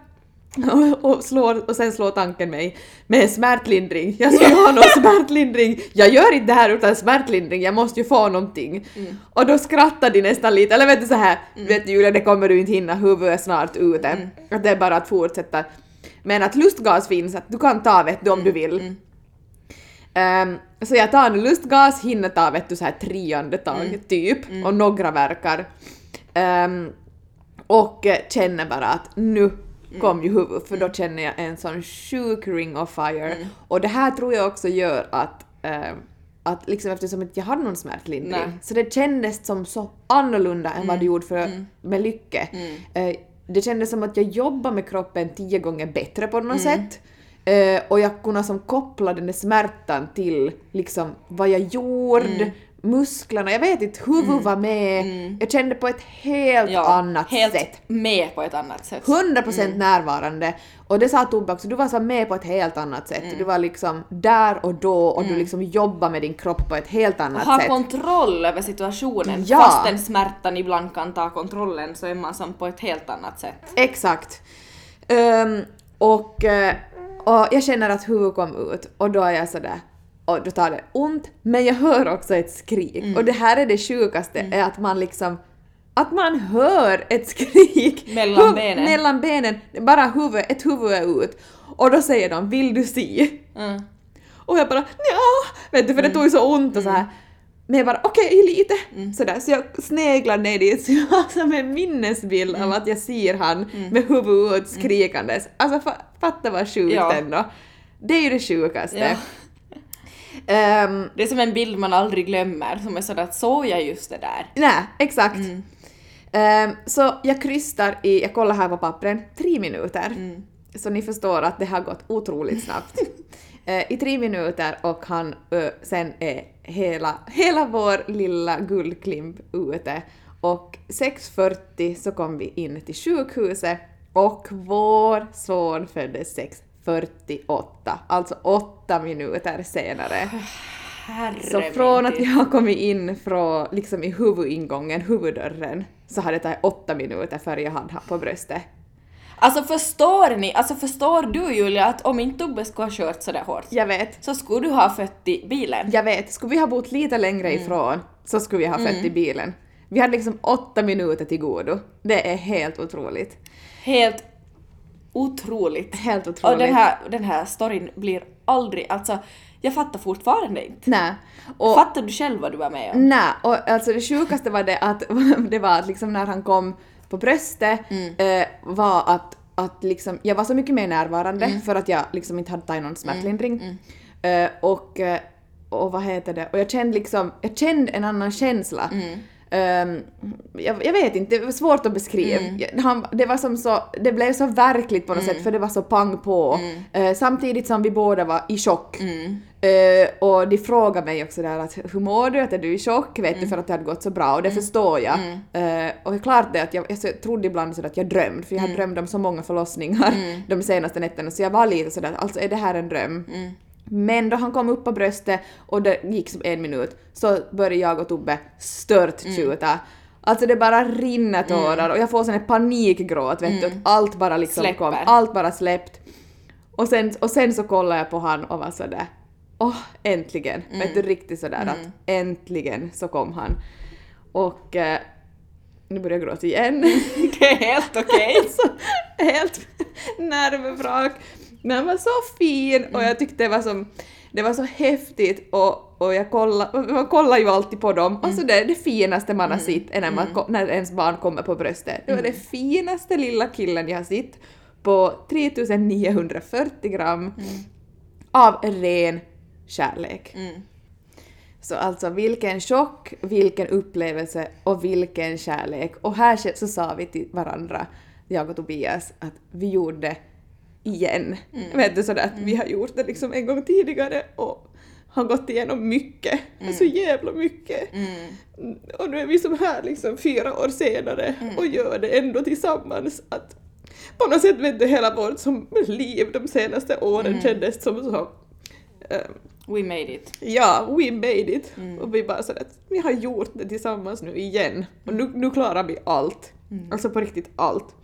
och, slår, och sen slår tanken mig med smärtlindring. Jag ska ha någon smärtlindring. Jag gör inte det här utan smärtlindring, jag måste ju få någonting. Mm. Och då skrattar de nästan lite, eller vet du så här, mm. vet du Julia det kommer du inte hinna, huvudet är snart ute. Mm. Att det är bara att fortsätta. Men att lustgas finns, att du kan ta vet du om du mm. vill. Um, så jag tar nu lustgas, hinner ta vet du så här tre andetag mm. typ, och några verkar. Um, och känner bara att nu kom ju huvudet för då mm. känner jag en sån sjuk ring of fire. Mm. Och det här tror jag också gör att äh, att liksom eftersom inte jag hade någon smärtlindring Nej. så det kändes som så annorlunda än mm. vad det gjorde för, mm. med Lycke. Mm. Äh, det kändes som att jag jobbade med kroppen tio gånger bättre på något mm. sätt. Uh, och jag kunde som koppla den där smärtan till liksom vad jag gjorde, mm musklerna, jag vet inte, huvudet mm. var med. Mm. Jag kände på ett helt ja, annat helt sätt. med på ett annat sätt. 100% mm. närvarande. Och det sa Tobbe också, du var så med på ett helt annat sätt. Mm. Du var liksom där och då och du mm. liksom jobbade med din kropp på ett helt annat ha sätt. Ha kontroll över situationen. Ja. Fastän smärtan ibland kan ta kontrollen så är man som på ett helt annat sätt. Exakt. Um, och, eh, och jag känner att huvudet kom ut och då är jag sådär och då tar det ont, men jag hör också ett skrik. Mm. Och det här är det sjukaste, mm. är att man liksom att man hör ett skrik mellan benen. mellan benen, bara huvud, ett huvud är ut. Och då säger de ”vill du se?” mm. Och jag bara ja, vet du för det mm. tog så ont och så här. Mm. Men jag bara okej, okay, lite. Mm. Sådär. Så jag sneglar ner dit så jag har som en minnesbild mm. av att jag ser han mm. med huvudet ut skrikandes. Alltså fatta vad sjukt ja. ändå. Det är ju det sjukaste. Ja. Um, det är som en bild man aldrig glömmer, som är sådär att såg jag just det där? Nej, exakt. Mm. Um, så jag krystar i, jag kollar här på pappren, tre minuter. Mm. Så ni förstår att det har gått otroligt snabbt. uh, I tre minuter och han uh, sen är hela, hela vår lilla guldklimp ute. Och 6.40 så kom vi in till sjukhuset och vår son föddes 6 48, alltså åtta minuter senare. Herre så från att jag har kommit in från, liksom i huvudingången, huvuddörren, så har det tagit åtta minuter före jag hade på bröstet. Alltså förstår ni, alltså förstår du Julia att om inte Tobbe skulle ha kört sådär hårt Jag vet. så skulle du ha fött i bilen? Jag vet. Skulle vi ha bott lite längre mm. ifrån så skulle vi ha fött mm. i bilen. Vi hade liksom åtta minuter till godo. Det är helt otroligt. Helt otroligt. Helt otroligt. Och den här, den här storyn blir aldrig, alltså jag fattar fortfarande inte. Nej. Och, fattar du själv vad du var med om? Nej, och alltså det sjukaste var det att det var att liksom när han kom på bröstet mm. eh, var att, att liksom, jag var så mycket mer närvarande mm. för att jag liksom inte hade tagit någon smärtlindring. Mm. mm. Eh, och, eh, och vad heter det, och jag kände liksom, jag kände en annan känsla. Um, jag, jag, vet inte, det var svårt att beskriva. Mm. Han, det, var som så, det blev så verkligt på något mm. sätt för det var så pang på. Mm. Uh, samtidigt som vi båda var i chock. Uh, och de frågade mig också där att hur mår du? Att är du i chock? Vet du mm. för att det hade gått så bra? Och det mm. förstår jag. Uh, och klart det att jag, jag trodde ibland sådär att jag drömde för jag hade drömt om så många förlossningar de senaste nätterna så jag var lite sådär alltså är det här en dröm? Men då han kom upp på bröstet och det gick som en minut så började jag och Tobbe störttjuta. Mm. Alltså det bara rinner tårar mm. och jag får sån här panikgråt vet mm. du, att allt bara liksom Släpper. kom, allt bara släppt. Och sen, och sen så kollade jag på han och var sådär åh, oh, äntligen. Mm. Vet du, riktigt sådär mm. att äntligen så kom han. Och eh, nu börjar jag gråta igen. det är helt okej. Okay. helt nervvrak. Men han var så fin och jag tyckte det var, som, det var så häftigt och, och jag kollade, man kollar ju alltid på dem och så mm. det, det finaste man har mm. sett är när, man, mm. när ens barn kommer på bröstet. Det var det finaste lilla killen jag har sett på 3940 gram av ren kärlek. Så alltså vilken chock, vilken upplevelse och vilken kärlek. Och här så sa vi till varandra, jag och Tobias, att vi gjorde igen. Mm. Vet du sådär att mm. vi har gjort det liksom en gång tidigare och har gått igenom mycket, mm. så jävla mycket. Mm. Och nu är vi som här liksom fyra år senare mm. och gör det ändå tillsammans. Att på något sätt vet du hela vårt som liv de senaste åren mm. kändes som så uh, We made it. Ja, we made it. Mm. Och vi bara sådär att vi har gjort det tillsammans nu igen. Och nu, nu klarar vi allt. Mm. Alltså på riktigt allt.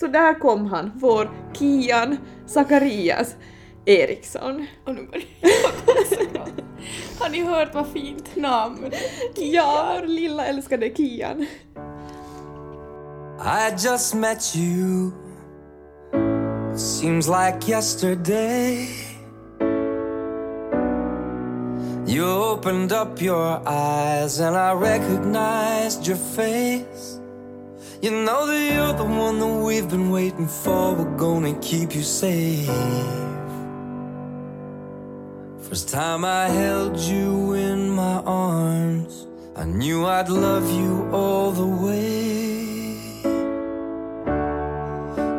Så där kom han, vår Kian Zacharias Eriksson. Och nu börjar jag Har ni hört vad fint namn? Ja, vår lilla älskade Kian. I just met you It seems like yesterday You opened up your eyes and I recognized your face You know that you're the one that we've been waiting for. We're gonna keep you safe. First time I held you in my arms, I knew I'd love you all the way.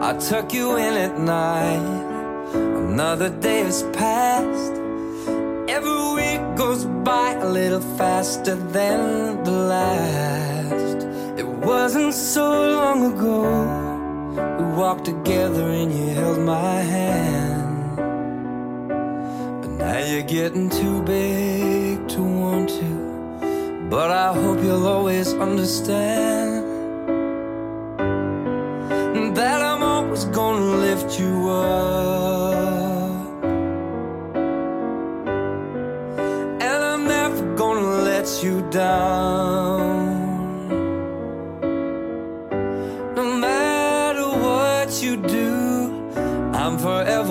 I tuck you in at night, another day has passed. Every week goes by a little faster than the last. Wasn't so long ago we walked together and you held my hand. But now you're getting too big to want to. But I hope you'll always understand that I'm always gonna lift you up. And I'm never gonna let you down.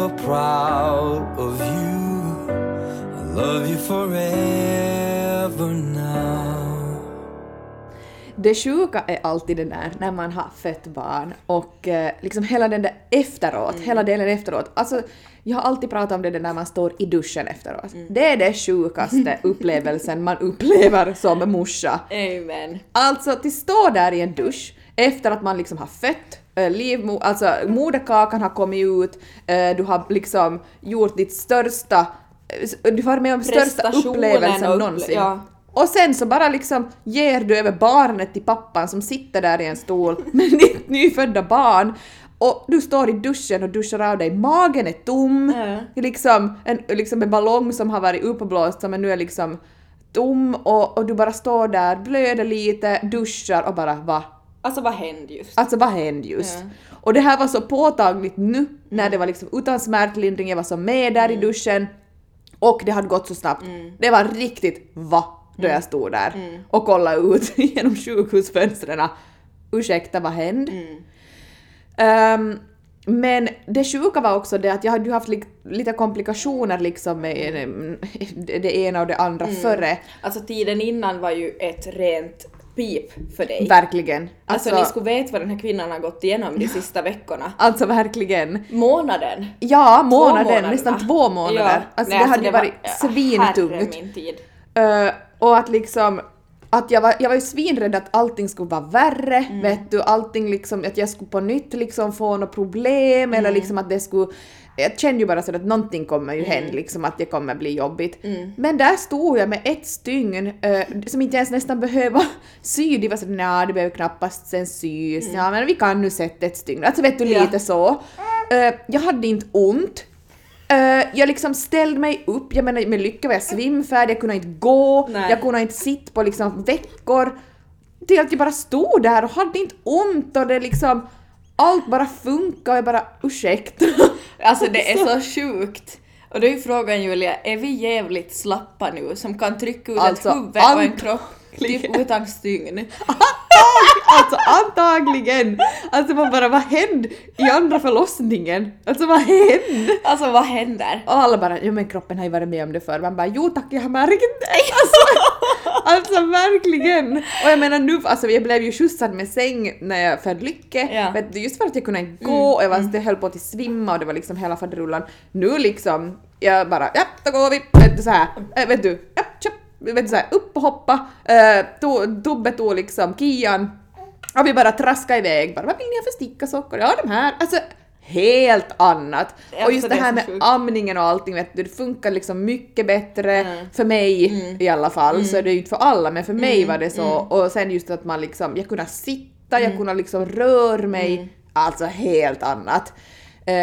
Proud of you. I love you forever now. Det sjuka är alltid det där när man har fött barn och eh, liksom hela den där efteråt, mm. hela delen efteråt. Alltså, jag har alltid pratat om det där när man står i duschen efteråt. Mm. Det är det sjukaste upplevelsen man upplever som morsa. Amen. Alltså, att stå där i en dusch efter att man liksom har fött livmo alltså moderkakan har kommit ut, eh, du har liksom gjort ditt största, eh, du har med om största upplevelsen upp, någonsin. Ja. Och sen så bara liksom ger du över barnet till pappan som sitter där i en stol med ditt nyfödda barn och du står i duschen och duschar av dig, magen är tom, mm. liksom, en, liksom en ballong som har varit uppblåst som nu är liksom tom och, och du bara står där, blöder lite, duschar och bara va? Alltså vad hände just? Alltså vad hände just? Ja. Och det här var så påtagligt nu när mm. det var liksom utan smärtlindring, jag var så med där mm. i duschen och det hade gått så snabbt. Mm. Det var riktigt va? då jag stod där och kollade ut genom sjukhusfönstren. Ursäkta, vad hände? Um, men det sjuka var också det att jag hade ju haft li lite komplikationer liksom med mm. det ena och det andra mm. före. Alltså tiden innan var ju ett rent pip för dig. Verkligen. Alltså, alltså ni skulle veta vad den här kvinnan har gått igenom de sista veckorna. Alltså verkligen. Månaden. Ja, månaden. Nästan två månader. Ja. Alltså Nej, det alltså, hade ju varit svintungt. Min tid. Uh, och att liksom att jag var, jag var ju svinrädd att allting skulle vara värre, mm. vet du, allting liksom, att jag skulle på nytt liksom få något problem mm. eller liksom att det skulle jag kände ju bara så att någonting kommer ju hända, mm. liksom att det kommer bli jobbigt. Mm. Men där stod jag med ett stygn äh, som inte ens nästan behöver sy. De var såhär nej det behöver knappast sen sys. Mm. Ja men vi kan nu sätta ett stygn. Alltså vet du ja. lite så. Äh, jag hade inte ont. Uh, jag liksom ställde mig upp, jag menar med lycka var jag svimfärdig, jag kunde inte gå, Nej. jag kunde inte sitta på liksom veckor. Till att jag bara stod där och hade inte ont och det liksom allt bara funkar och jag bara ursäkta. Alltså det är så sjukt. Och då är frågan Julia, är vi jävligt slappa nu som kan trycka ut alltså, ett huvud och en kropp typ utan stygn? alltså antagligen! Alltså man bara vad hände i andra förlossningen? Alltså vad hände? Alltså vad händer? Och alla bara jo men kroppen har ju varit med om det förr. Man bara jo tack jag har märkt det. Alltså, alltså verkligen! Och jag menar nu, alltså jag blev ju skjutsad med säng när jag födde Lycke. Ja. just för att jag kunde inte gå mm. och jag, var, jag höll på att svimma och det var liksom hela faderullan. Nu liksom, jag bara ja då går vi, vet du såhär, äh, vet du, ja, vet du upp och hoppa. Uh, Tobbe tog liksom Kian och vi bara traskade iväg bara, vad vill ni ha för stickasockor? Ja, de här. Alltså, helt annat. Och just det här med amningen och allting, vet du, det funkar liksom mycket bättre mm. för mig mm. i alla fall, mm. så är det ju inte för alla, men för mig mm. var det så. Mm. Och sen just att man liksom, jag kunde sitta, jag mm. kunde liksom röra mig, alltså helt annat.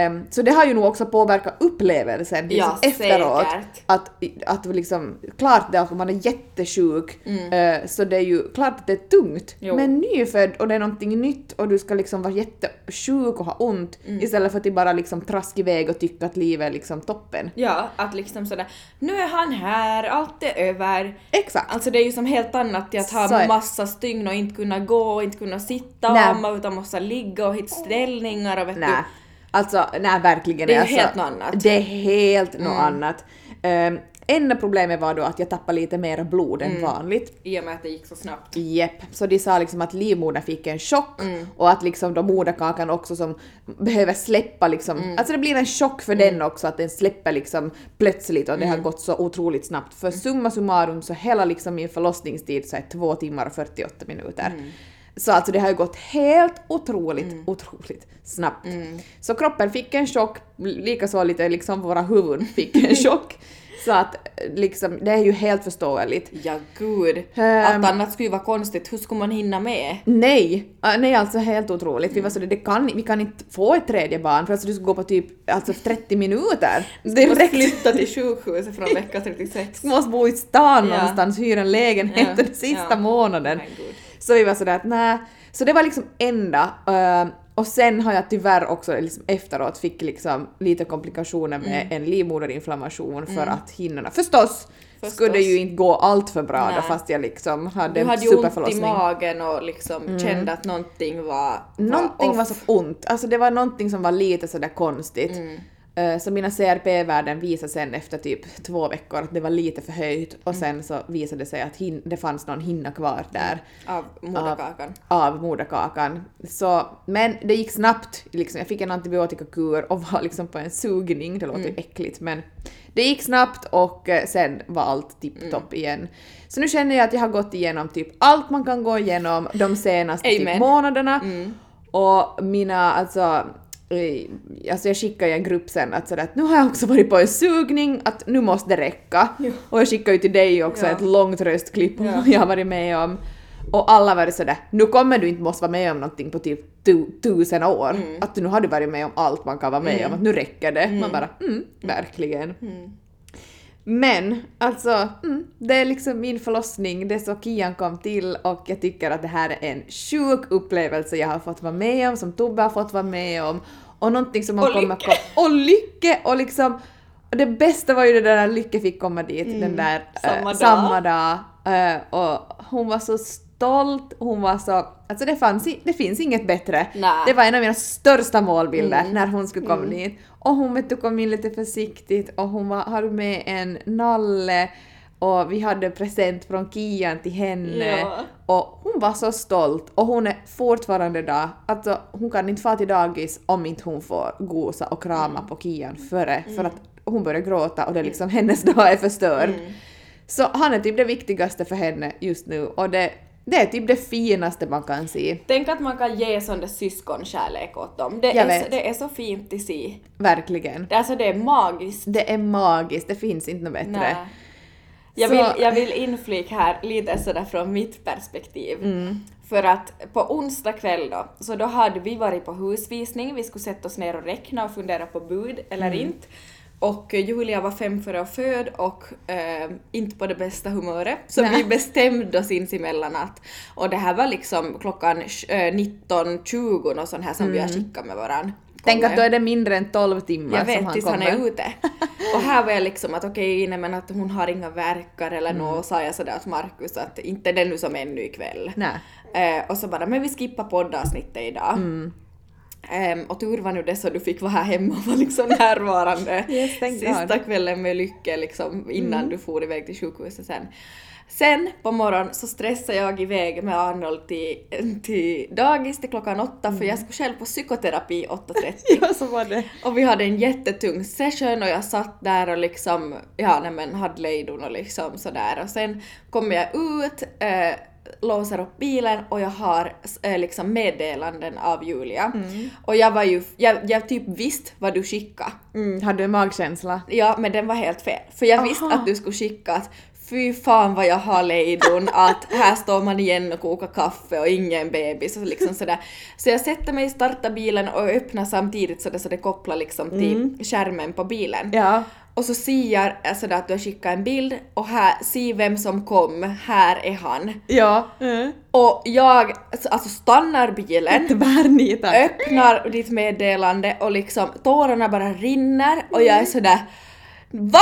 Um, så det har ju nog också påverkat upplevelsen liksom ja, efteråt. Säkert. Att, att liksom, klart det att man är jättesjuk, mm. uh, så det är ju klart att det är tungt. Jo. Men nyfödd och det är någonting nytt och du ska liksom vara jättesjuk och ha ont mm. istället för att bara liksom traska iväg och tycka att livet är liksom toppen. Ja, att liksom sådär nu är han här, allt är över. Exakt. Alltså det är ju som helt annat till att ha så massa stygn och inte kunna gå och inte kunna sitta och amma utan måste ligga och hitta ställningar och vet Nä. du Alltså, nej verkligen. Det är alltså, helt något annat. Det är helt mm. något annat. Um, enda problemet var då att jag tappade lite mer blod än mm. vanligt. I och med att det gick så snabbt. Jepp. Så de sa liksom att livmodern fick en chock mm. och att liksom då moderkakan också som behöver släppa liksom, mm. alltså det blir en chock för mm. den också att den släpper liksom plötsligt och det har mm. gått så otroligt snabbt. För summa summarum så hela liksom min förlossningstid så är två timmar och 48 minuter. Mm. Så alltså det har ju gått helt otroligt, mm. otroligt snabbt. Mm. Så kroppen fick en chock, likaså lite liksom våra huvuden fick en chock. Så att liksom, det är ju helt förståeligt. Ja gud. Um, Allt annat skulle ju vara konstigt, hur skulle man hinna med? Nej, uh, nej alltså helt otroligt. Mm. Vi var så det kan, vi kan inte få ett tredje barn för att du ska gå på typ alltså 30 minuter. Du måste flytta till sjukhuset från vecka 36. Du måste bo i stan ja. någonstans, hyra en lägenhet ja. den sista ja. månaden. Oh så vi var sådär att nej. Så det var liksom enda. Uh, och sen har jag tyvärr också liksom efteråt fick liksom lite komplikationer med mm. en livmoderinflammation för mm. att hinnorna förstås, förstås skulle ju inte gå allt för bra då fast jag liksom hade en superförlossning. Du hade ju ont i magen och liksom mm. kände att någonting var, var Någonting off. var så ont, alltså det var någonting som var lite sådär konstigt. Eh, så mina CRP-värden visade sen efter typ två veckor att det var lite förhöjt och sen mm. så visade det sig att hin- det fanns någon hinna kvar där. Av moderkakan? Av, av moderkakan. Så, men det gick snabbt, liksom. jag fick en antibiotikakur och var liksom på en sugning, det låter mm. äckligt men det gick snabbt och eh, sen var allt tipptopp mm. igen. Så nu känner jag att jag har gått igenom typ allt man kan gå igenom de senaste typ månaderna. Mm. Och mina, alltså Alltså jag skickade i en grupp sen att, sådär, att nu har jag också varit på en sugning, att nu måste det räcka. Ja. Och jag skickade ju till dig också ja. ett långt röstklipp ja. jag har varit med om. Och alla var sådär, nu kommer du inte måste vara med om någonting på typ tu tusen år. Mm. Att nu har du varit med om allt man kan vara med mm. om, att nu räcker det. Mm. Man bara, mm, verkligen. Mm. Men alltså, mm, det är liksom min förlossning, det är så Kian kom till och jag tycker att det här är en sjuk upplevelse jag har fått vara med om, som Tobbe har fått vara med om och någonting som man och kommer lycke. på. Och lycke! Och liksom, och det bästa var ju det där Lycke fick komma dit mm, den där samma, äh, samma dag. Uh, och hon var så stolt, hon var så... Alltså det, fanns, det finns inget bättre. Nä. Det var en av mina största målbilder Mm. när hon skulle komma Mm. dit. Och hon vet du, kom in lite försiktigt och hon var, hade med en nalle och vi hade present från Kian till henne. Ja. Och hon var så stolt och hon är fortfarande där. Alltså hon kan inte få till dagis om inte hon får gosa och krama Mm. på Kian före för att hon börjar gråta och det är liksom hennes dag är förstörd. Mm. Så han är typ det viktigaste för henne just nu och det, det är typ det finaste man kan se. Tänk att man kan ge sån där syskonkärlek åt dem. Det, är så, det är så fint att se. Verkligen. Det, alltså det är magiskt. Det är magiskt, det finns inte något bättre. Nej. Jag, vill, jag vill inflika här lite sådär från mitt perspektiv. Mm. För att på onsdag kväll då, så då hade vi varit på husvisning, vi skulle sätta oss ner och räkna och fundera på bud eller Mm. inte. Och eh, Julia var fem före och född och eh, inte på det bästa humöret. Så Nej. vi bestämde oss sinsemellan att, och det här var liksom klockan eh, 19.20 och sånt här som vi har skickat med varann. Mm. Tänk att då är det mindre än 12 timmar Jag som vet han tills kommer. han är ute. Och här var jag liksom att okej, nej men att hon har inga verkar eller Mm. något, sa jag sådär åt Markus att inte det är nu som ännu ikväll. Nej. Eh, och så bara, men vi skippar poddavsnittet idag. Mm. Ehm, och tur var nu det så du fick vara här hemma och vara liksom närvarande Yes, sista. Mm. kvällen med Lycke liksom innan du for iväg till sjukhuset sen. Sen på morgonen så stressade jag iväg med Arnold till, till dagis till klockan åtta för jag skulle själv på psykoterapi 8.30. Ja, så var det. Och vi hade en jättetung session och jag satt där och liksom, ja nej men hade lejdon och liksom sådär och sen kommer jag ut, eh, låser upp bilen och jag har eh, liksom meddelanden av Julia. Och jag var ju, jag, jag typ visste vad du skickade. Mm, hade du en magkänsla? Ja, men den var helt fel. För jag visste att du skulle skicka att fy fan vad jag har lejdon, att här står man igen och kokar kaffe och ingen bebis och liksom sådär. Så jag sätter mig, startar bilen och öppnar samtidigt så det, så det kopplar liksom till skärmen på bilen. Ja. Och så ser jag sådär att du har skickat en bild och här, se vem som kom, här är han. Ja. Mm. Och jag alltså stannar bilen Tvärnitar. öppnar ditt meddelande och liksom tårarna bara rinner och jag är sådär VA?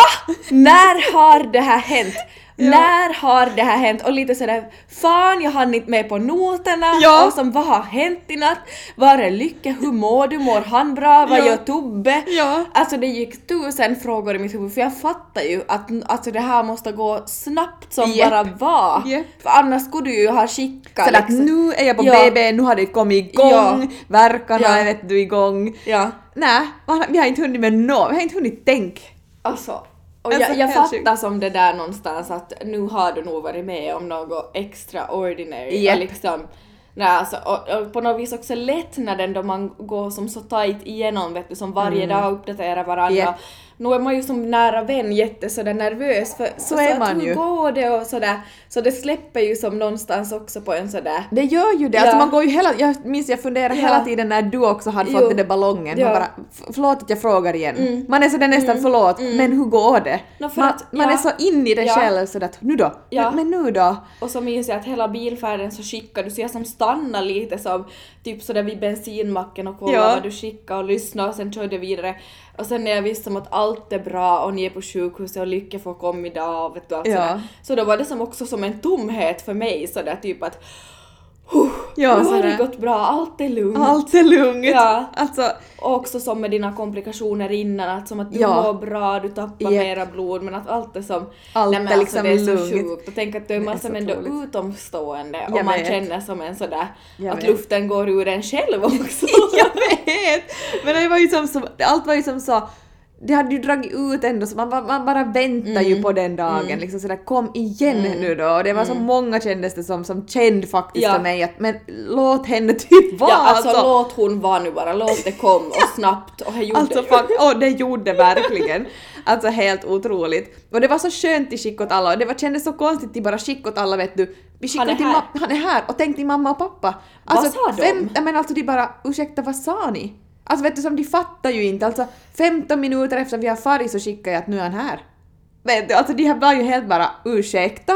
När har det här hänt? När har det här hänt? Och lite sådär Fan jag hann inte med på noterna Ja. och som vad har hänt i natt? Var är Lycke? Hur mår du? Mår han bra? Vad Ja. gör Tobbe? Ja. Alltså det gick tusen frågor i mitt huvud för jag fattar ju att alltså, det här måste gå snabbt som Jepp. bara var. Jepp. För annars skulle du ju ha skickat att liksom. nu är jag på Ja. BB, nu har det kommit igång, Ja. verkarna Ja. är vet du igång. Ja. Nej, vi har inte hunnit med något, vi har inte hunnit tänka. Alltså, och Alltså, jag, jag helt fattar som det där någonstans att nu har du nog varit med om något extraordinary. Japp. Och liksom, nej, alltså, och, och på något vis också lättnaden då man går som så tight igenom vet du, som varje dag uppdaterar varandra. Mm. Nu är man ju som nära vän jätte sådär nervös för Så är att man hur ju. går det och sådär. Så det släpper ju som någonstans också på en sådär Det gör ju det, Ja. alltså man går ju hela, jag minns jag funderade Ja. hela tiden när du också hade fått Jo. den där ballongen, Ja. man bara "F- förlåt att jag frågar igen. Mm. Man är sådär nästan förlåt, men hur går det? För man att- man ja. är så in i det Ja. själv sådär att nu då, Ja. men nu då? Och så minns jag att hela bilfärden så skickade du, så jag som stannade lite som typ sådär vid bensinmacken och kollade Ja. vad du skickade och lyssnade och sen körde vidare. Och sen när jag visste om att allt är bra och ni är på sjukhuset och Lycke får komma idag och vet du allt Ja. sådär. Så då var det som också som en tomhet för mig sådär typ att Ja, nu har det gått bra, allt är lugnt. Allt är lugnt. Ja. Alltså, Och också som med dina komplikationer innan, att som att du Ja. mår bra, du tappar Japp. mera blod men att allt är som... Allt Nej, men är liksom alltså, det är lugnt. så sjukt. Och tänk att du är man som ändå otroligt. utomstående och Jag man vet. känner som en sådär Jag att vet. luften går ur en själv också. jag vet! Men det var ju som, som allt var ju som så det hade ju dragit ut ändå så man, bara- man bara väntar ju på den dagen liksom sådär kom igen nu då och det var så många kändes det som som kände faktiskt Ja. för mig att men låt henne typ vara ja, alltså, låt hon vara nu bara, låt det komma och snabbt och jag gjorde Alltså det. fuck, åh det gjorde det verkligen. Alltså helt otroligt. Och det var så skönt i skick åt alla och det var, kändes så konstigt att bara skicka åt alla vet du. Vi Han är här. han är här och tänk till mamma och pappa. Alltså, Vad sa de? jag menar alltså de bara ursäkta vad sa ni? Alltså vet du som de fattar ju inte alltså 15 minuter efter vi har farit så skickar jag att nu är han här. Vet du, alltså de här var ju helt bara ursäkta?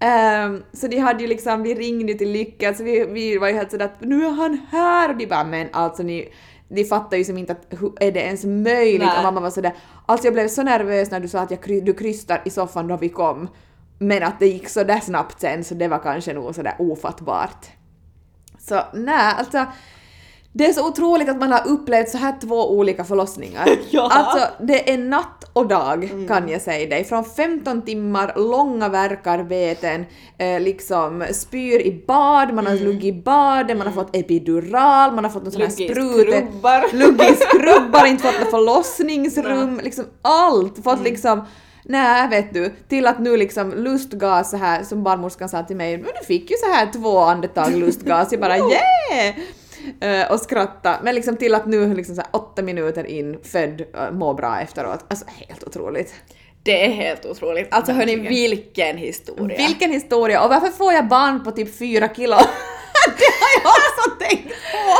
Ehm, så de hade ju liksom, vi ringde till Lycka, alltså vi, vi var ju helt sådär att nu är han här och de bara men alltså ni, de fattar ju som inte att hur är det ens möjligt Nej. och mamma var sådär alltså jag blev så nervös när du sa att jag, du krystar i soffan då vi kom Men att det gick så där snabbt sen så det var kanske nog sådär ofattbart. Så nej, alltså det är så otroligt att man har upplevt så här två olika förlossningar. Ja. Alltså det är natt och dag kan jag säga dig. Från 15 timmar långa värkarbeten, eh, liksom spyr i bad, man har luggit i baden, man har fått epidural, man har fått någon sån här sprute... skrubbar. Luggit skrubbar, inte fått något förlossningsrum, liksom allt. Fått liksom Nej, vet du, till att nu liksom lustgas så här som barnmorskan sa till mig, men du fick ju så här två andetag lustgas, jag bara yeah! Eh, och skratta, men liksom till att nu liksom så åtta minuter in född uh, må bra efteråt. Alltså helt otroligt. Det är helt otroligt. Alltså hörni, vilken historia. Vilken historia! Och varför får jag barn på typ fyra kilo? det har jag också tänkt på!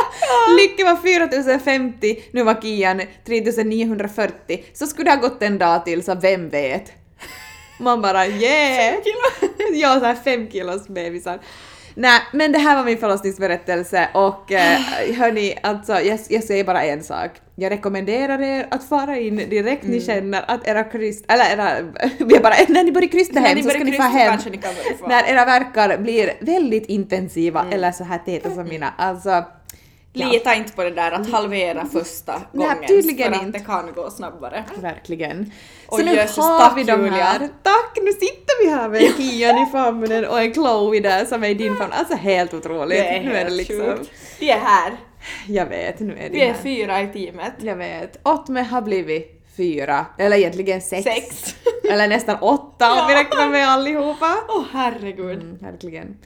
Lycke var 4050, nu var Kian 3940. Så skulle det ha gått en dag till, så vem vet? Man bara yeah! Fem kilo. ja, så här fem kilos bebisar. Nej, men det här var min förlossningsberättelse och eh, hörni, alltså jag, jag säger bara en sak. Jag rekommenderar er att fara in direkt Mm. ni känner att era kryst, eller era, vi är bara, när ni börjar krysta hem så ska ni få hem. ni. När era verkar blir väldigt intensiva Mm. eller så här täta som mina. Alltså, ja, Lita inte på det där att halvera första Nej, gången tydligen för att inte. det kan gå snabbare. verkligen. Så Oj, nu har vi de här. Tack! Nu sitter vi här med Kian i famnen och en Chloe där som är i din famn. Alltså helt otroligt. Det är nu är det helt liksom... sjukt. Vi är här. Jag vet, nu är det Vi är här. fyra i teamet. Jag vet. Åtme har blivit fyra, eller egentligen sex. Sex. eller nästan åtta om vi Ja. räknar med allihopa. Åh herregud. Mm, verkligen.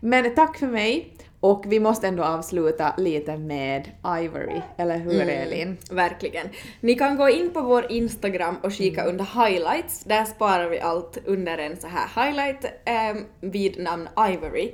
Men tack för mig. Och vi måste ändå avsluta lite med Ivory, eller hur Mm. Elin? Verkligen. Ni kan gå in på vår Instagram och kika under highlights. Där sparar vi allt under en så här highlight eh, vid namn Ivory.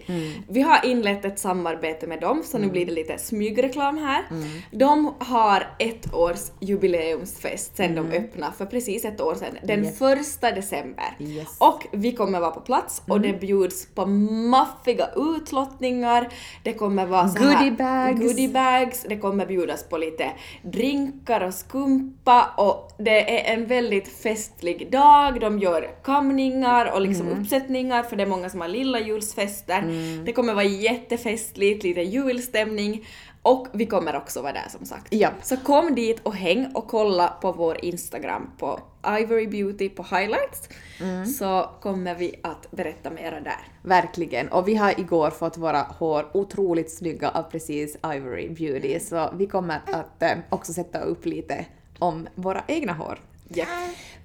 Vi har inlett ett samarbete med dem så nu blir det lite smygreklam här. De har ett års jubileumsfest sen de öppnade för precis ett år sedan, den Yes. första december. Yes. Och vi kommer vara på plats och det bjuds på maffiga utlottningar, det kommer vara så här Goodiebags. goodiebags, det kommer bjudas på lite drinkar och skumpa och det är en väldigt festlig dag. De gör kamningar och liksom uppsättningar för det är många som har lilla julsfester. Det kommer vara jättefestligt, lite julstämning och vi kommer också vara där som sagt. Ja. Så kom dit och häng och kolla på vår Instagram på Ivory Beauty på highlights så kommer vi att berätta mera där. Verkligen. Och vi har igår fått våra hår otroligt snygga av precis Ivory Beauty, så vi kommer att eh, också sätta upp lite om våra egna hår. Japp.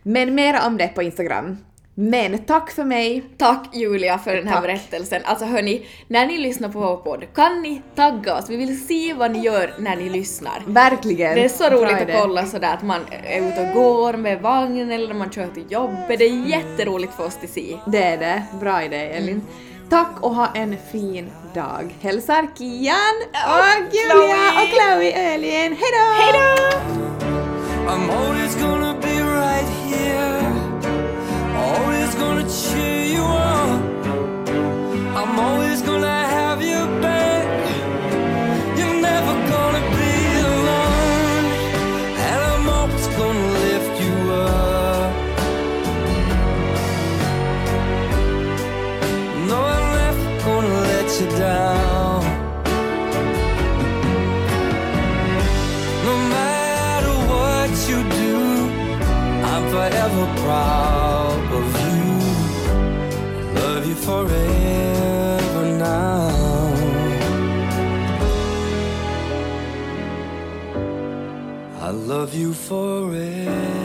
Men mera om det på Instagram. Men tack för mig. Tack Julia för den här Tack. berättelsen. Alltså hörni, när ni lyssnar på vår podd, kan ni tagga oss? Vi vill se vad ni gör när ni lyssnar. Verkligen. Det är så roligt att kolla sådär att man är ute och går med vagn eller man kör till jobbet. Det är jätteroligt för oss att se. Det är det. Bra idé, Elin. Tack och ha en fin dag. Hälsar Kian och Julia Chloe. och Chloe Elin. Hejdå! Hejdå! Always gonna cheer you on. I'm always gonna have your back. You're never gonna be alone. And I'm always gonna lift you up. No, I'm never gonna let you down. No matter what you do, I'm forever proud forever now. I love you forever.